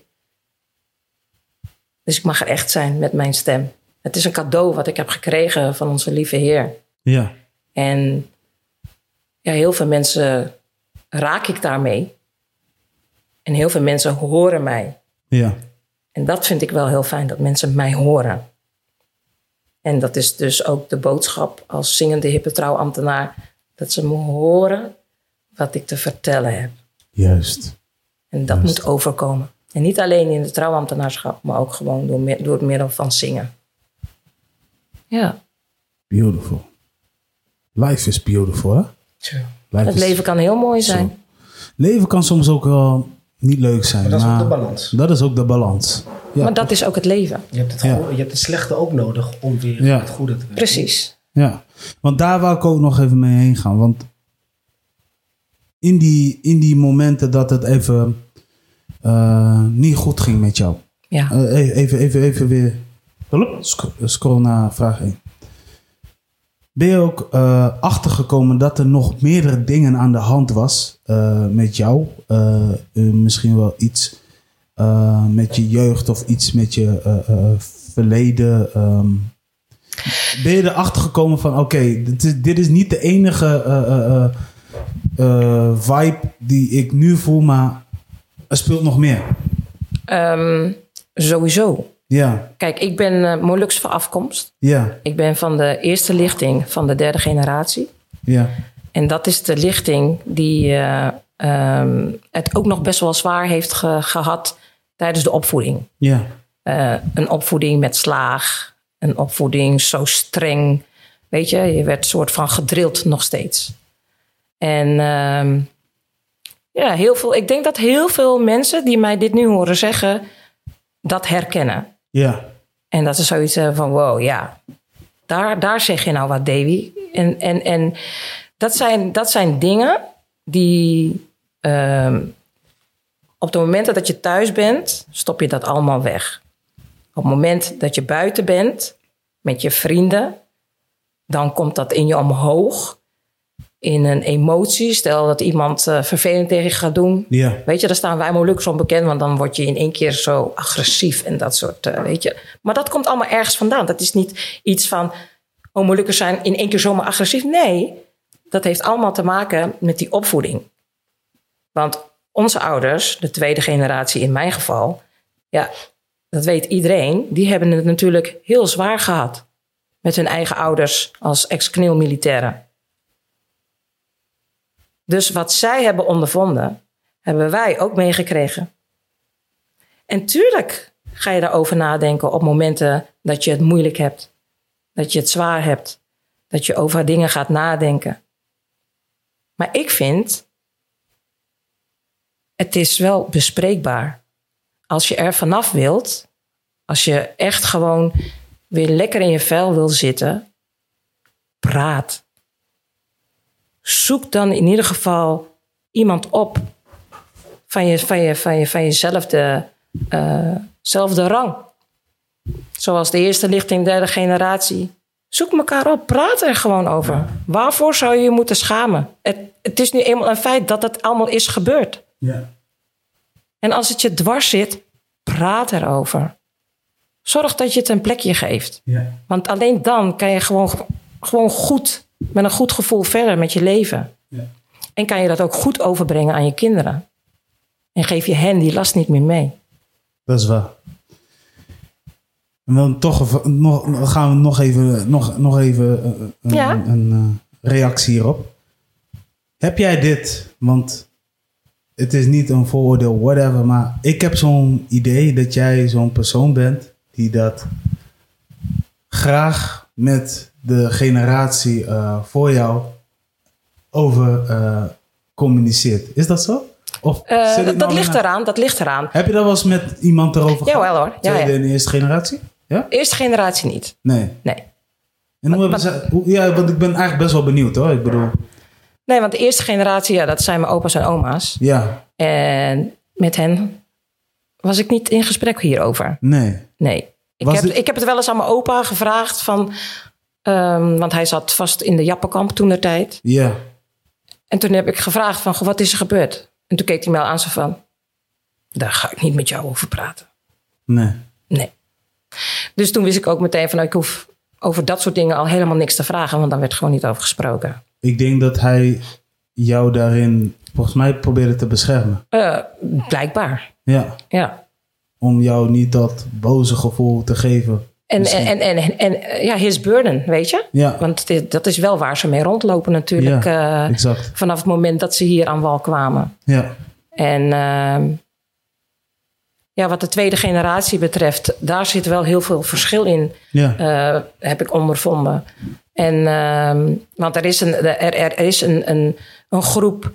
dus ik mag er echt zijn met mijn stem. Het is een cadeau wat ik heb gekregen van onze lieve Heer. ja, En ja, heel veel mensen raak ik daarmee. En heel veel mensen horen mij. ja. En dat vind ik wel heel fijn, dat mensen mij horen. En dat is dus ook de boodschap als zingende hippe trouwambtenaar. Dat ze me horen wat ik te vertellen heb. Juist. En dat moet overkomen. En niet alleen in het trouwambtenaarschap, maar ook gewoon door, door het middel van zingen. Ja, Beautiful. Life is beautiful, hè? Life het is- leven kan heel mooi zijn. Leven kan soms ook wel niet leuk zijn. Maar dat is ook de balans. Dat is ook de balans. Ja, Maar dat is ook het leven. Je hebt het, Ja. je hebt het slechte ook nodig om weer Ja. het goede te krijgen. Precies. Ja, want daar wou ik ook nog even mee heen gaan. Want in die, in die momenten dat het even eh, niet goed ging met jou. Ja. Eh, even, even, even weer scroll naar vraag 1. Ben je ook eh, achtergekomen dat er nog meerdere dingen aan de hand was eh, met jou? Eh, misschien wel iets met je jeugd of iets met je verleden. ehm. ben je erachter gekomen van oké, dit, is, niet de enige vibe die ik nu voel, maar er speelt nog meer. Ehm, sowieso. Ja, Kijk, ik ben eh Molux van afkomst. ja, Ik ben van de eerste lichting van de derde generatie. ja, En dat is de lichting die eh, ehm, het ook nog best wel zwaar heeft ge- gehad tijdens de opvoeding. ja, Eh, een opvoeding met slaag, een opvoeding zo streng. Weet je, je werd soort van gedrild nog steeds. En ehm, ja, heel veel, ik denk dat heel veel mensen die mij dit nu horen zeggen, dat herkennen. Ja, En dat ze zoiets hebben van, wow, ja, daar, daar zeg je nou wat, Davy. En, en, en dat, zijn, dat zijn dingen die ehm, op het moment dat je thuis bent, stop je dat allemaal weg. Op het moment dat je buiten bent met je vrienden, dan komt dat in je omhoog. In een emotie. Stel dat iemand eh, vervelend tegen je gaat doen. ja, Weet je, daar staan wij Molukkers onbekend, want dan word je in één keer zo agressief en dat soort, eh, weet je. Maar dat komt allemaal ergens vandaan. Dat is niet iets van, oh Molukkers zijn in één keer zomaar agressief. Nee, dat heeft allemaal te maken met die opvoeding. Want onze ouders, de tweede generatie in mijn geval, ja, dat weet iedereen, die hebben het natuurlijk heel zwaar gehad. Met hun eigen ouders als ex-militairen. Dus wat zij hebben ondervonden, hebben wij ook meegekregen. En tuurlijk ga je daarover nadenken op momenten dat je het moeilijk hebt. Dat je het zwaar hebt. Dat je over dingen gaat nadenken. Maar ik vind, het is wel bespreekbaar. Als je er vanaf wilt, als je echt gewoon weer lekker in je vel wil zitten, praat zoek dan in ieder geval iemand op van, je, van, je, van, je, van jezelfde zelfde rang. Zoals de eerste lichting, derde generatie. Zoek elkaar op, praat er gewoon over. Waarvoor zou je je moeten schamen? Het, het is nu eenmaal een feit dat het allemaal is gebeurd. ja. En als het je dwars zit, praat erover. Zorg dat je het een plekje geeft. Ja. Want alleen dan kan je gewoon, gewoon goed, met een goed gevoel verder met je leven. Ja. En kan je dat ook goed overbrengen aan je kinderen. En geef je hen die last niet meer mee. Dat is waar. En dan toch nog, gaan we nog even, nog, nog even eh, een, Ja. een, een, eh, reactie hierop. Heb jij dit? Want het is niet een vooroordeel, whatever. Maar ik heb zo'n idee dat jij zo'n persoon bent die dat graag met de generatie eh, voor jou over eh, communiceert. Is dat zo? Of Eh, dat nou ligt eraan, dat ligt eraan. heb je dat wel eens met iemand erover Jawel gehad? hoor, ja, Tweede ja. en eerste generatie? Ja? Eerste generatie niet. Nee. Nee. En hoe hebben ze... Hoe, ja, want ik ben eigenlijk best wel benieuwd hoor. Ik bedoel... Nee, want de eerste generatie, ja, dat zijn mijn opa's en oma's. Ja. En met hen was ik niet in gesprek hierover. Nee. Nee. Ik Was heb, dit- ik heb het wel eens aan mijn opa gevraagd van... ehm, want hij zat vast in de Jappenkamp toen der tijd. Ja. En toen heb ik gevraagd van, goh, wat is er gebeurd? En toen keek hij al aan zo van... Daar ga ik niet met jou over praten. Nee. Nee. Dus toen wist ik ook meteen van... nou, ik hoef over dat soort dingen al helemaal niks te vragen... want daar werd gewoon niet over gesproken. Ik denk dat hij jou daarin volgens mij probeerde te beschermen. Eh, blijkbaar, Ja. ja. Om jou niet dat boze gevoel te geven. En, en, en, en, eh, ja, his burden, weet je? Ja. Want dit- dat is wel waar ze mee rondlopen natuurlijk. Ja, eh, vanaf het moment dat ze hier aan wal kwamen. Ja. En ehm, ja, wat de tweede generatie betreft, daar zit wel heel veel verschil in, Ja. eh, heb ik ondervonden. En, ehm, want er is, een, er, er is een, een, een groep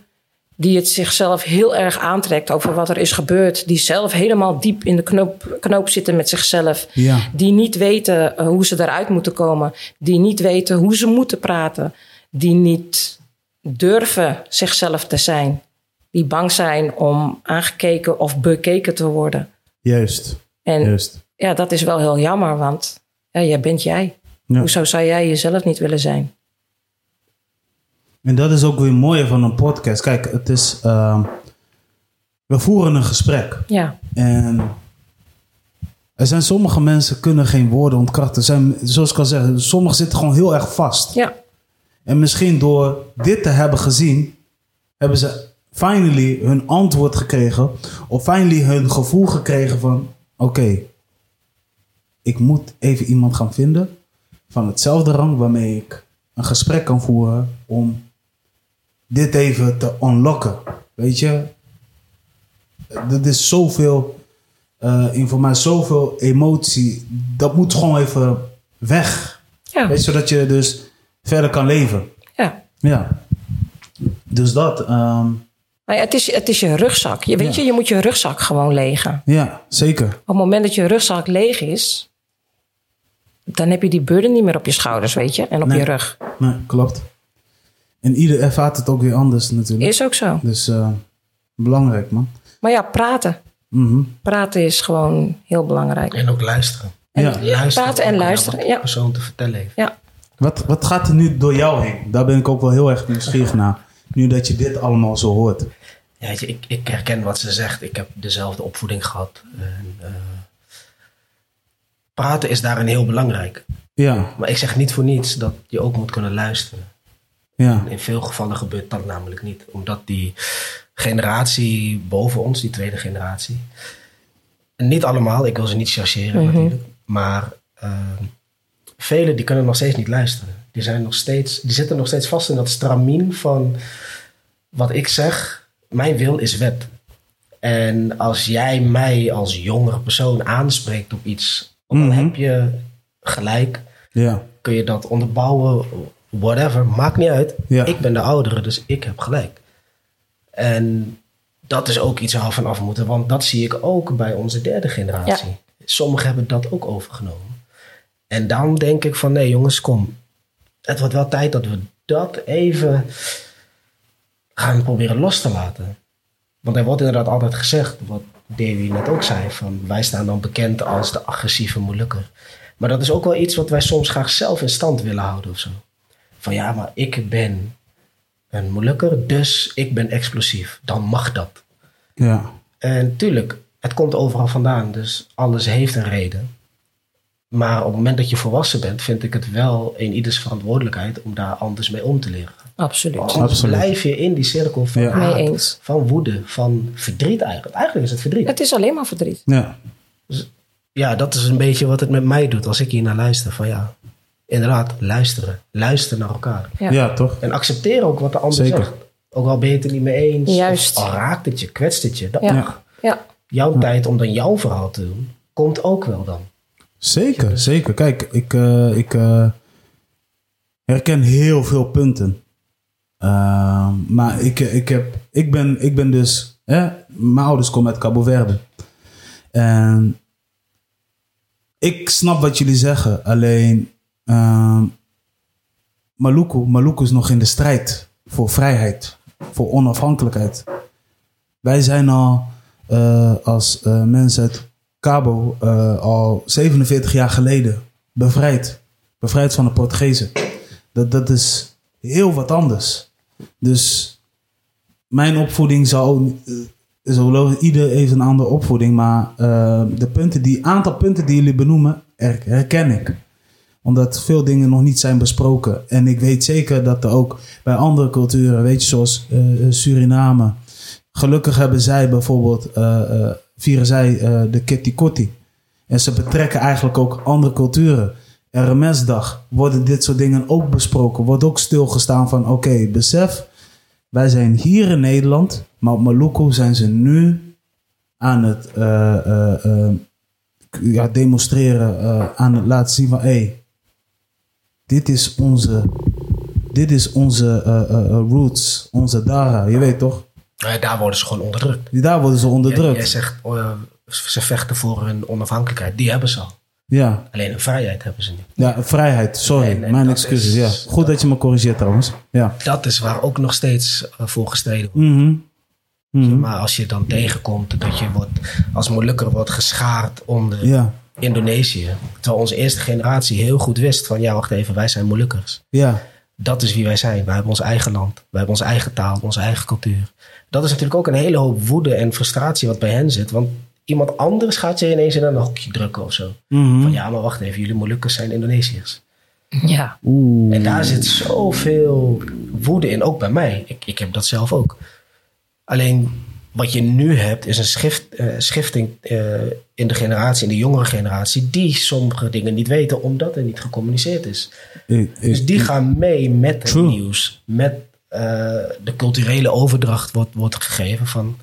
die het zichzelf heel erg aantrekt over wat er is gebeurd. Die zelf helemaal diep in de knoop, knoop zitten met zichzelf. Ja. Die niet weten eh, hoe ze eruit moeten komen. Die niet weten hoe ze moeten praten. Die niet durven zichzelf te zijn. Die bang zijn om aangekeken of bekeken te worden. Juist. En Juist. ja, dat is wel heel jammer, want ja, jij bent jij. Ja. Hoezo zou jij jezelf niet willen zijn? En dat is ook weer mooie van een podcast. Kijk, het is... ehm, we voeren een gesprek. Ja, En er zijn sommige mensen kunnen geen woorden ontkrachten. Zijn, zoals ik al zeg, sommigen zitten gewoon heel erg vast. ja, En misschien door dit te hebben gezien, hebben ze finally hun antwoord gekregen. Of finally hun gevoel gekregen van: oké, ik moet even iemand gaan vinden van hetzelfde rang waarmee ik een gesprek kan voeren om dit even te unlocken. Weet je, er is zoveel eh informatie, zoveel emotie. Dat moet gewoon even weg. ja, Weet je, zodat je dus verder kan leven. ja. Ja. Dus dat, Maar ja, het, is, het is je rugzak. Je, weet Ja. je, je moet je rugzak gewoon legen. ja, zeker. Op het moment dat je rugzak leeg is, dan heb je die burden niet meer op je schouders, weet je, en op Nee. je rug. Nee, klopt. En ieder ervaart het ook weer anders natuurlijk. Is ook zo. Dus eh, belangrijk, man. Maar ja, praten. Mhm. Praten is gewoon heel belangrijk. En ook luisteren. En Ja. ja, praten en luisteren. Wat de Ja, persoon te vertellen heeft. ja. Wat, wat gaat er nu door jou heen? Daar ben ik ook wel heel erg nieuwsgierig naar. Nu dat je dit allemaal zo hoort. Ja, weet je, ik, ik herken wat ze zegt. Ik heb dezelfde opvoeding gehad. En, eh, praten is daarin heel belangrijk. Ja, Maar ik zeg niet voor niets dat je ook moet kunnen luisteren. Ja, In veel gevallen gebeurt dat namelijk niet. Omdat die generatie boven ons, die tweede generatie. en Niet allemaal, ik wil ze niet chargeren natuurlijk. Maar uh, velen die kunnen nog steeds niet luisteren. Die, zijn nog steeds, die zitten nog steeds vast in dat stramien van wat ik zeg. Mijn wil is wet. En als jij mij als jongere persoon aanspreekt op iets, dan Mhm. heb je gelijk ja, kun je dat onderbouwen, whatever, maakt niet uit. Ja. Ik ben de oudere, dus ik heb gelijk. En dat is ook iets waar we van af moeten, want dat zie ik ook bij onze derde generatie. Sommigen hebben dat ook overgenomen. En dan denk ik van, nee jongens, kom. Het wordt wel tijd dat we dat even gaan proberen los te laten. Want er wordt inderdaad altijd gezegd, wat Davy net ook zei, van wij staan dan bekend als de agressieve Molukker. Maar dat is ook wel iets wat wij soms graag zelf in stand willen houden of zo. Van ja, maar ik ben een Molukker, dus ik ben explosief. Dan mag dat. ja. En tuurlijk, het komt overal vandaan, dus alles heeft een reden. Maar op het moment dat je volwassen bent, vind ik het wel in ieders verantwoordelijkheid om daar anders mee om te leren. Absoluut. Anders Absoluut. blijf je in die cirkel van Ja. haat, Mee eens. van woede, van verdriet eigenlijk. Eigenlijk is het verdriet. Het is alleen maar verdriet. Ja, Ja, dat is een beetje wat het met mij doet als ik hier naar luister. Van ja, inderdaad, luisteren. Luister naar elkaar. Ja. ja. toch? En accepteer ook wat de ander Zeker. zegt. Ook al ben je het er niet mee eens. Juist. Of al raakt het je, kwetst het je. Dat Ja. mag. Ja. Jouw tijd om dan jouw verhaal te doen, komt ook wel dan. Zeker, zeker. Kijk, ik, eh, ik eh, herken heel veel punten. Ehm, maar ik, ik, heb, ik, ben, ik ben dus... Hè, mijn ouders komen uit Cabo Verde. En ik snap wat jullie zeggen. Alleen... ehm Maluku, Maluku is nog in de strijd voor vrijheid. Voor onafhankelijkheid. Wij zijn al eh, als eh, mensen uit Cabo eh, al 47 jaar geleden bevrijd. Bevrijd van de Portugezen. Dat, dat is heel wat anders. Dus mijn opvoeding zou... Zo, ieder heeft een andere opvoeding, maar eh, de punten die, aantal punten die jullie benoemen, her- herken ik omdat veel dingen nog niet zijn besproken. En ik weet zeker dat er ook bij andere culturen, weet je, zoals eh, eh, Suriname. Gelukkig hebben zij bijvoorbeeld, eh, vieren zij de Kitty Kotti. En ze betrekken eigenlijk ook andere culturen. RMS-dag worden dit soort dingen ook besproken. Wordt ook stilgestaan van, oké, besef, wij zijn hier in Nederland, maar op Maluku zijn ze nu aan het ja, demonstreren, aan het laten zien van, hé, hey, dit is onze, dit is onze eh, eh, eh, roots, onze dara, je weet toch? Daar worden ze gewoon onderdrukt. Daar worden ze onderdrukt. jij zegt, eh, ze vechten voor hun onafhankelijkheid. Die hebben ze al. Ja, Alleen een vrijheid hebben ze niet. ja, vrijheid, sorry, En- en mijn excuses. ja. Goed dat je me corrigeert trouwens. Ja. Dat is waar ook nog steeds voor gestreden wordt. Mhm. Mhm. Maar als je dan tegenkomt dat je wordt, als Molukker wordt geschaard onder Ja, Indonesië. Terwijl onze eerste generatie heel goed wist van ja, wacht even, wij zijn Molukkers. ja, Dat is wie wij zijn. Wij hebben ons eigen land. Wij hebben onze eigen taal, onze eigen cultuur. Dat is natuurlijk ook een hele hoop woede en frustratie wat bij hen zit. Want iemand anders gaat je ineens in een hokje drukken of zo. Mhm. Van ja, maar wacht even, jullie Molukkers zijn Indonesiërs. Ja. Oeh. En daar zit zoveel woede in, ook bij mij. Ik, ik heb dat zelf ook. Alleen wat je nu hebt is een schift, eh, schifting eh, in de generatie, in de jongere generatie, die sommige dingen niet weten omdat er niet gecommuniceerd is. Dus die gaan mee met het True. nieuws, met eh, de culturele overdracht wordt, wordt gegeven van,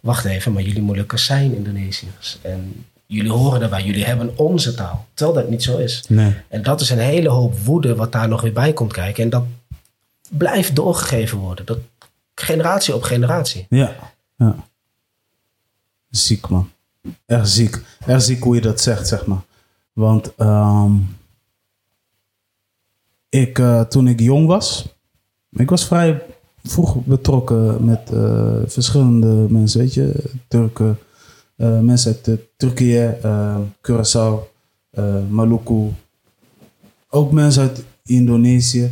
wacht even, maar jullie Molukkers zijn Indonesiërs. En jullie horen daarbij, jullie hebben onze taal. Terwijl dat niet zo is. Nee. En dat is een hele hoop woede wat daar nog weer bij komt kijken. En dat blijft doorgegeven worden. Dat, generatie op generatie. Ja, ja. Ziek, man. Erg ziek. Erg ziek hoe je dat zegt, zeg maar. Want ehm, ik, eh, toen ik jong was, ik was vrij vroeg betrokken met eh, verschillende mensen, weet je, Turken, eh, mensen uit Turkije, eh, Curaçao, eh, Maluku, ook mensen uit Indonesië,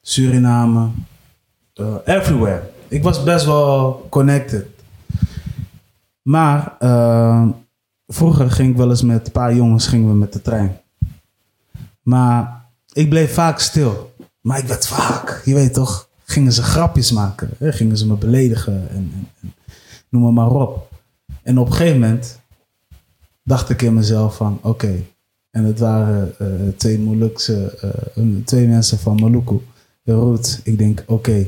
Suriname, everywhere. Ik was best wel connected. Maar eh, vroeger ging ik wel eens met een paar jongens gingen we met de trein. Maar ik bleef vaak stil. Maar ik werd vaak, je weet toch, gingen ze grapjes maken. Hè? Gingen ze me beledigen en, en, noem maar, op. En op een gegeven moment dacht ik in mezelf van, oké. En het waren eh, twee Molukse, eh, twee mensen van Maluku, de Roots. Ik denk, oké,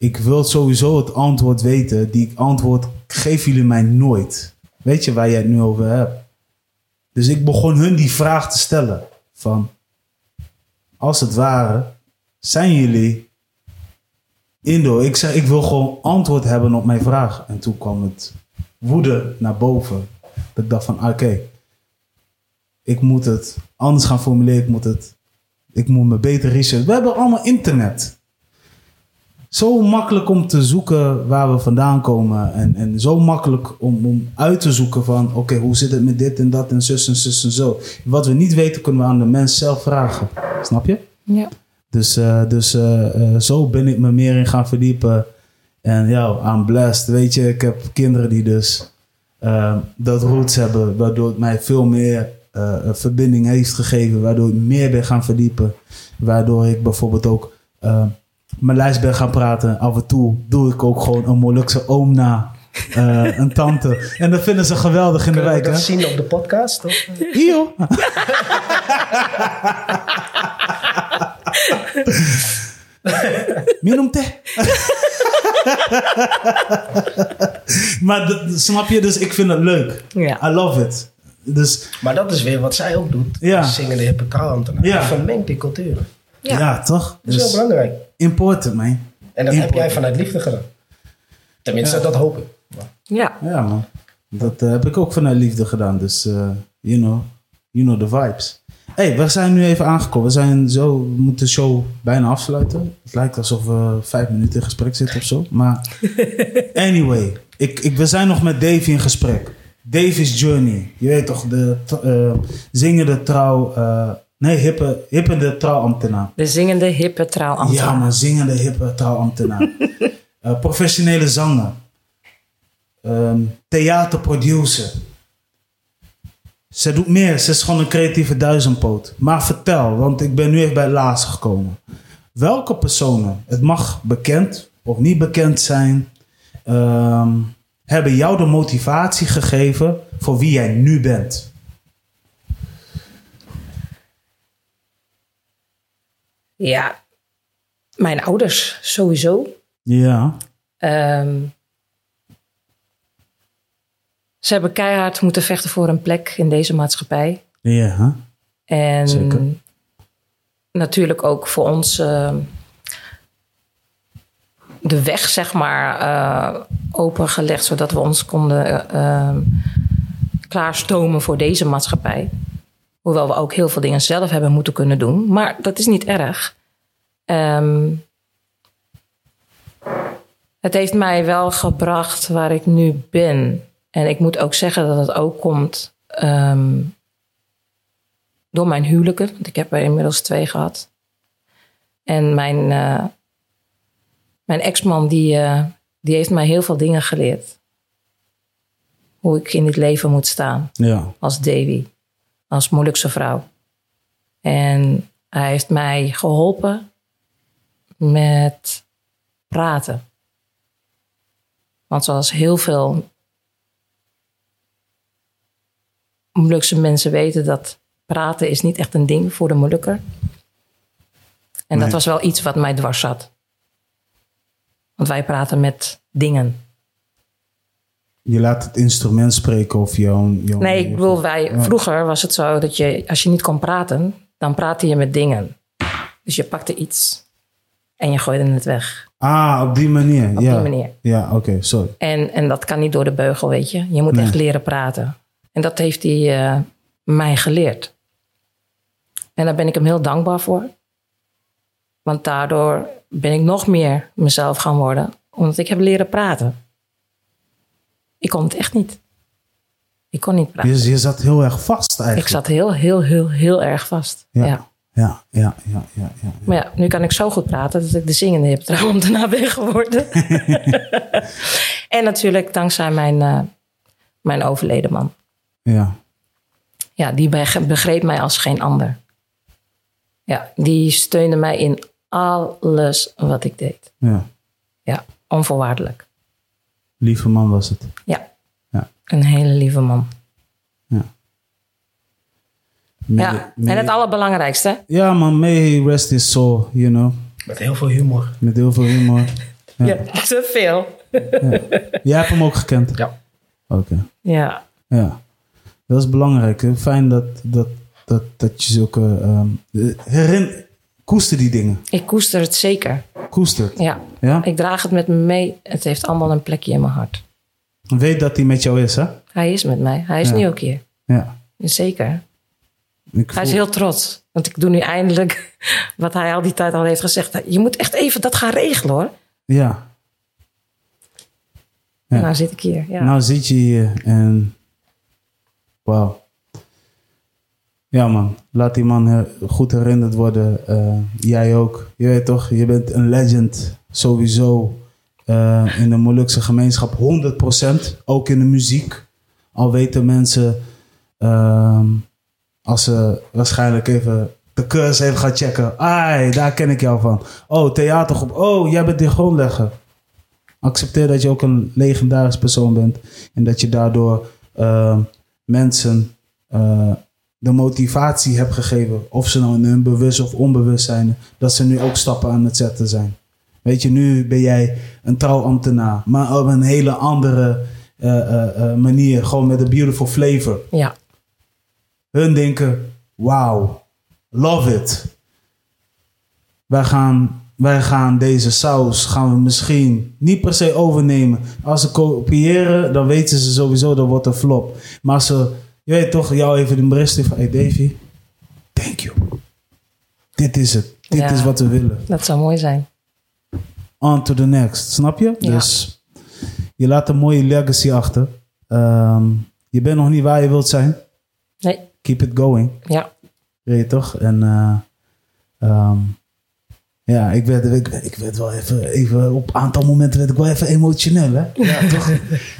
ik wil sowieso het antwoord weten. Die antwoord geven jullie mij nooit. Weet je waar jij het nu over hebt? Dus ik begon hun die vraag te stellen. Van, als het ware, zijn jullie Indo? Ik zei, ik wil gewoon antwoord hebben op mijn vraag. En toen kwam het woede naar boven. Dat ik dacht van, oké, ik moet het anders gaan formuleren. Ik moet het, ik moet me beter researchen. We hebben allemaal internet zo makkelijk om te zoeken waar we vandaan komen. En, en zo makkelijk om, om uit te zoeken van... oké, hoe zit het met dit en dat en zus en zus en zo. Wat we niet weten, kunnen we aan de mens zelf vragen. Snap je? Ja. Dus, eh, dus eh, eh, zo ben ik me meer in gaan verdiepen En ja, I'm blessed. Weet je, ik heb kinderen die dus dat roots hebben, waardoor het mij veel meer een verbinding heeft gegeven, waardoor ik meer ben gaan verdiepen, waardoor ik bijvoorbeeld ook mijn lijst ben gaan praten. Af en toe doe ik ook gewoon een Molukse oom na, eh, een tante. En dat vinden ze geweldig in de Kunnen we wijk, dat hè? zien op de podcast? Of? Hier, joh. Minum te. maar dat- snap je, dus ik vind het leuk. Ja. I love it. Dus Maar dat is weer wat zij ook doet. Ja. Zingende hippe trouwambtenaar. Ja. Je vermengt die culturen. ja, Ja. toch? Dat is heel Dus belangrijk. Important, man. En dat heb jij vanuit liefde gedaan. Tenminste, dat hoop ik. Ja. Ja, man. Dat eh, heb ik ook vanuit liefde gedaan. Dus, eh, you know, you know the vibes. hey, we zijn nu even aangekomen. We zijn zo, we moeten de show bijna afsluiten. Het lijkt alsof we vijf minuten in gesprek zitten of zo. Maar anyway, ik, ik, we zijn nog met Davy in gesprek. Davy's Journey. Je weet toch, de uh, zingende trouw... Nee, hippe, trouwambtenaar. De zingende hippe trouwambtenaar. Ja, maar zingende hippe uh, professionele zanger. Um, theaterproducer. Ze doet meer. Ze is gewoon een creatieve duizendpoot. Maar vertel, want ik ben nu even bij het laatste gekomen. Welke personen, het mag bekend of niet bekend zijn, um, hebben jou de motivatie gegeven voor wie jij nu bent? Ja, mijn ouders sowieso. Ja. Um, ze hebben keihard moeten vechten voor een plek in deze maatschappij. Ja. En Zeker. natuurlijk ook voor ons uh, de weg, zeg maar, uh, opengelegd, zodat we ons konden uh, klaarstomen voor deze maatschappij. Hoewel we ook heel veel dingen zelf hebben moeten kunnen doen. Maar dat is niet erg. Um, het heeft mij wel gebracht waar ik nu ben. En ik moet ook zeggen dat het ook komt um, door mijn huwelijken. Want ik heb er inmiddels twee gehad. En mijn, uh, mijn ex-man, die, uh, die heeft mij heel veel dingen geleerd. Hoe ik in dit leven moet staan. Ja. Als Davy. Als Molukse vrouw. En hij heeft mij geholpen met praten. Want zoals heel veel Molukse mensen weten dat praten is niet echt een ding voor de Molukker. En nee. dat was wel iets wat mij dwars zat. Want wij praten met dingen. Je laat het instrument spreken of jouw... jouw nee, ik bedoel, wij, ja. vroeger was het zo dat je, als je niet kon praten, dan praatte je met dingen. Dus je pakte iets en je gooide het weg. Ah, op die manier. Op ja. die manier. Ja, oké, okay, sorry. En, en dat kan niet door de beugel, weet je. Je moet nee. echt leren praten. En dat heeft hij uh, mij geleerd. En daar ben ik hem heel dankbaar voor. Want daardoor ben ik nog meer mezelf gaan worden. Omdat ik heb leren praten. Ik kon het echt niet. Ik kon niet praten. Je, je zat heel erg vast eigenlijk. Ik zat heel, heel, heel, heel erg vast. Ja. ja. Ja, ja, ja, ja, ja, Maar ja, nu kan ik zo goed praten dat ik de zingende heb trouwens daarna ben geworden. en natuurlijk dankzij mijn, uh, mijn overleden man. Ja. Ja, die begreep mij als geen ander. Ja, die steunde mij in alles wat ik deed. Ja. Ja, onvoorwaardelijk. Lieve man was het. Ja. ja. Een hele lieve man. Ja. May, ja, may, en het allerbelangrijkste. Ja, man, may rest his soul, you know. Met heel veel humor. Met heel veel humor. Ja, ja te veel. ja. Jij hebt hem ook gekend? Ja. Oké. Okay. Ja. Ja. Dat is belangrijk. Hè? Fijn dat, dat, dat, dat je zulke... Um, herin, koester die dingen. Ik koester het zeker. Koester Ja. ja. Ik draag het met me mee. Het heeft allemaal een plekje in mijn hart. Weet dat hij met jou is, hè? Hij is met mij. Hij is ja. nu ook hier. Ja. Zeker. Hij is heel trots. Want ik doe nu eindelijk wat hij al die tijd al heeft gezegd. Je moet echt even dat gaan regelen, hoor. Ja. nou zit ik hier. Ja. Nou zit je hier en... Wauw. Ja man, laat die man her goed herinnerd worden. Uh, jij ook. Je weet toch, je bent een legend sowieso. eh, in de Molukse gemeenschap 100%. Ook in de muziek. Al weten mensen, ehm, als ze waarschijnlijk even de cursus even gaan checken. Ai, daar ken ik jou van. Oh, theatergroep. Oh, jij bent die grondlegger. Accepteer dat je ook een legendarisch persoon bent. En dat je daardoor mensen eh, de motivatie hebt gegeven. Of ze nou in hun bewust of onbewust zijn. Dat ze nu ook stappen aan het zetten zijn. Weet je, nu ben jij een trouwambtenaar. Maar op een hele andere eh, eh, eh, manier. Gewoon met een beautiful flavor. Ja, Hun denken, wauw, love it. Wij gaan, wij gaan deze saus gaan we misschien niet per se overnemen. Als ze kopiëren, dan weten ze sowieso dat wordt een flop. Maar ze, je weet toch, jou even de bericht van, hey Davy, thank you. Dit is het. Dit Ja. is wat we willen. dat zou mooi zijn. On to the next, snap je? Ja. Dus je laat een mooie legacy achter. Ehm, je bent nog niet waar je wilt zijn. Nee, Keep it going. ja. Weet je toch? En eh, ehm, ja, ik werd, ik, ik werd wel even, even, op een aantal momenten werd ik wel even emotioneel, hè? Ja, toch?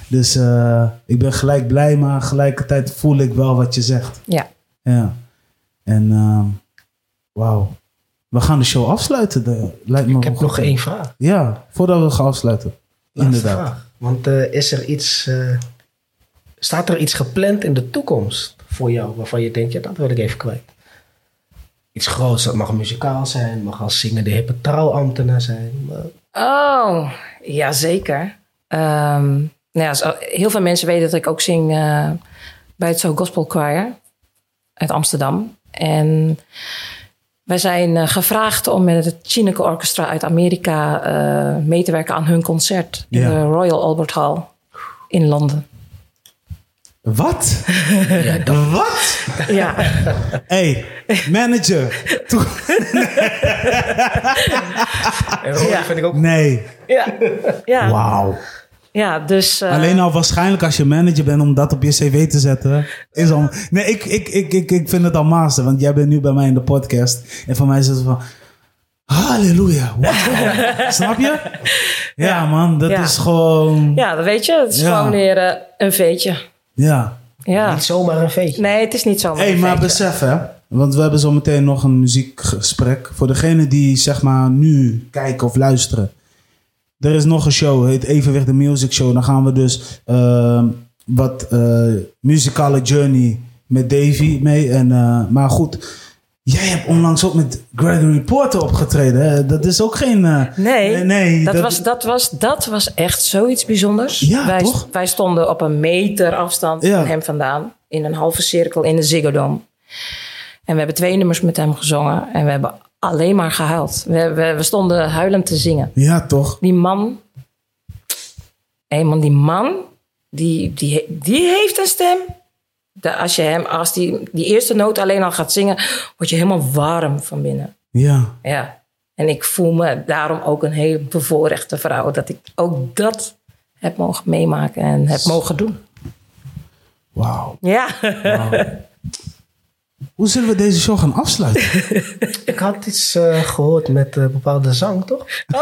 Dus eh, ik ben gelijk blij, maar tegelijkertijd voel ik wel wat je zegt. Ja, Ja. En ehm, wauw. We gaan de show afsluiten. De, lijkt me Ik heb nog één vraag. Ja, voordat we gaan afsluiten. Laatste Inderdaad. vraag. Want eh, is er iets... eh, staat er iets gepland in de toekomst voor jou... waarvan je denkt, ja, dat wil ik even kwijt? Iets groots, dat mag muzikaal zijn... mag als zingende hippe trouwambtenaar zijn. Oh, ja zeker. Ehm, nou ja, zo- heel veel mensen weten dat ik ook zing eh, bij het So Gospel Choir uit Amsterdam. En wij zijn eh, gevraagd om met het Chineke Orchestra uit Amerika eh, mee te werken aan hun concert in de Royal Albert Hall in Londen. Wat? Wat? Ja, Hey, manager. En Ja. vind ik ook... Nee. ja, ja, Wauw. ja dus... eh, Alleen al waarschijnlijk als je manager bent om dat op je cv te zetten. Is al, nee, ik, ik, ik, ik, ik vind het al master. Want jij bent nu bij mij in de podcast. En voor mij is het van... Halleluja. Wow. Snap je? Ja, man. Dat Ja. is gewoon... Ja, dat weet je. Het is Ja. gewoon weer eh, een veetje. Ja. Ja. Niet zomaar een feestje. Nee, het is niet zomaar Hé, hey, een maar besef hè. Want we hebben zo meteen nog een muziekgesprek. Voor degene die zeg maar nu kijken of luisteren. Er is nog een show, heet Evenwicht de Music Show. Dan gaan we dus ehm, wat eh, muzikale journey met Davy mee. En, eh, maar goed, jij hebt onlangs ook met Gregory Porter opgetreden. Dat is ook geen... eh, Nee, nee dat, was, dat, was, dat was echt zoiets bijzonders. Ja, wij, toch? wij stonden op een meter afstand Ja. van hem vandaan. In een halve cirkel in de Ziggo Dome. En we hebben twee nummers met hem gezongen. En we hebben alleen maar gehuild. We, we, we stonden huilend te zingen. Ja, toch? Die man... Hé man, die man... Die, die, die heeft een stem. De, als je hem, als die, die eerste noot alleen al gaat zingen... word je helemaal warm van binnen. Ja. Ja. En ik voel me daarom ook een heel bevoorrechte vrouw. Dat ik ook dat heb mogen meemaken en heb mogen doen. Wauw. Ja. Hoe zullen we deze show gaan afsluiten? Ik had iets eh, gehoord met eh, bepaalde zang, toch?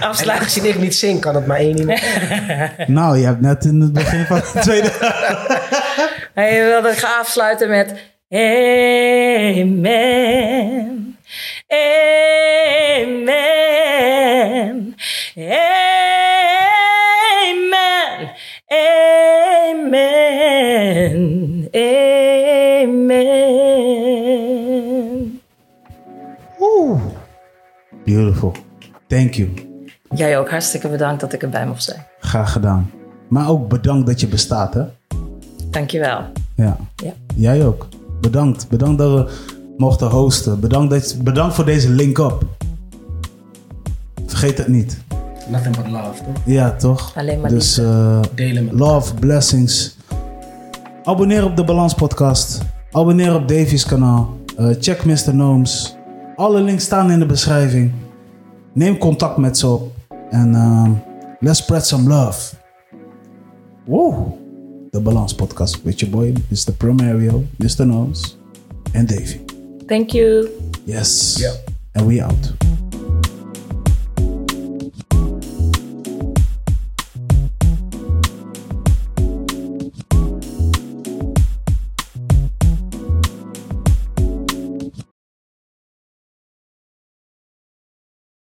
En Afsluit. aangezien ik niet zing, kan het maar één iemand. nou, je hebt net in het begin van de tweede... Hij wilde ik ga afsluiten met Amen. Amen. Amen. Beautiful. Thank you. Jij ook hartstikke bedankt dat ik erbij mocht zijn. Graag gedaan. Maar ook bedankt dat je bestaat, hè? Dankjewel. Ja. Ja. Jij ook. Bedankt. Bedankt dat we mochten hosten. Bedankt, dat, bedankt voor deze link-up. Vergeet het niet. Nothing but love, toch? Ja, toch? Alleen maar Dus eh, Delen met love, blessings. Abonneer op de Balans Podcast. Abonneer op Davies kanaal. Eh, check Mr. Gnomes. Alle links staan in de beschrijving. Neem contact met ze op. En ehm, let's spread some love. Wow. De Balans Podcast with your boy, Mr. Promario, Mr. Gnomes en Davy. Thank you. Yes. Ja. And we out.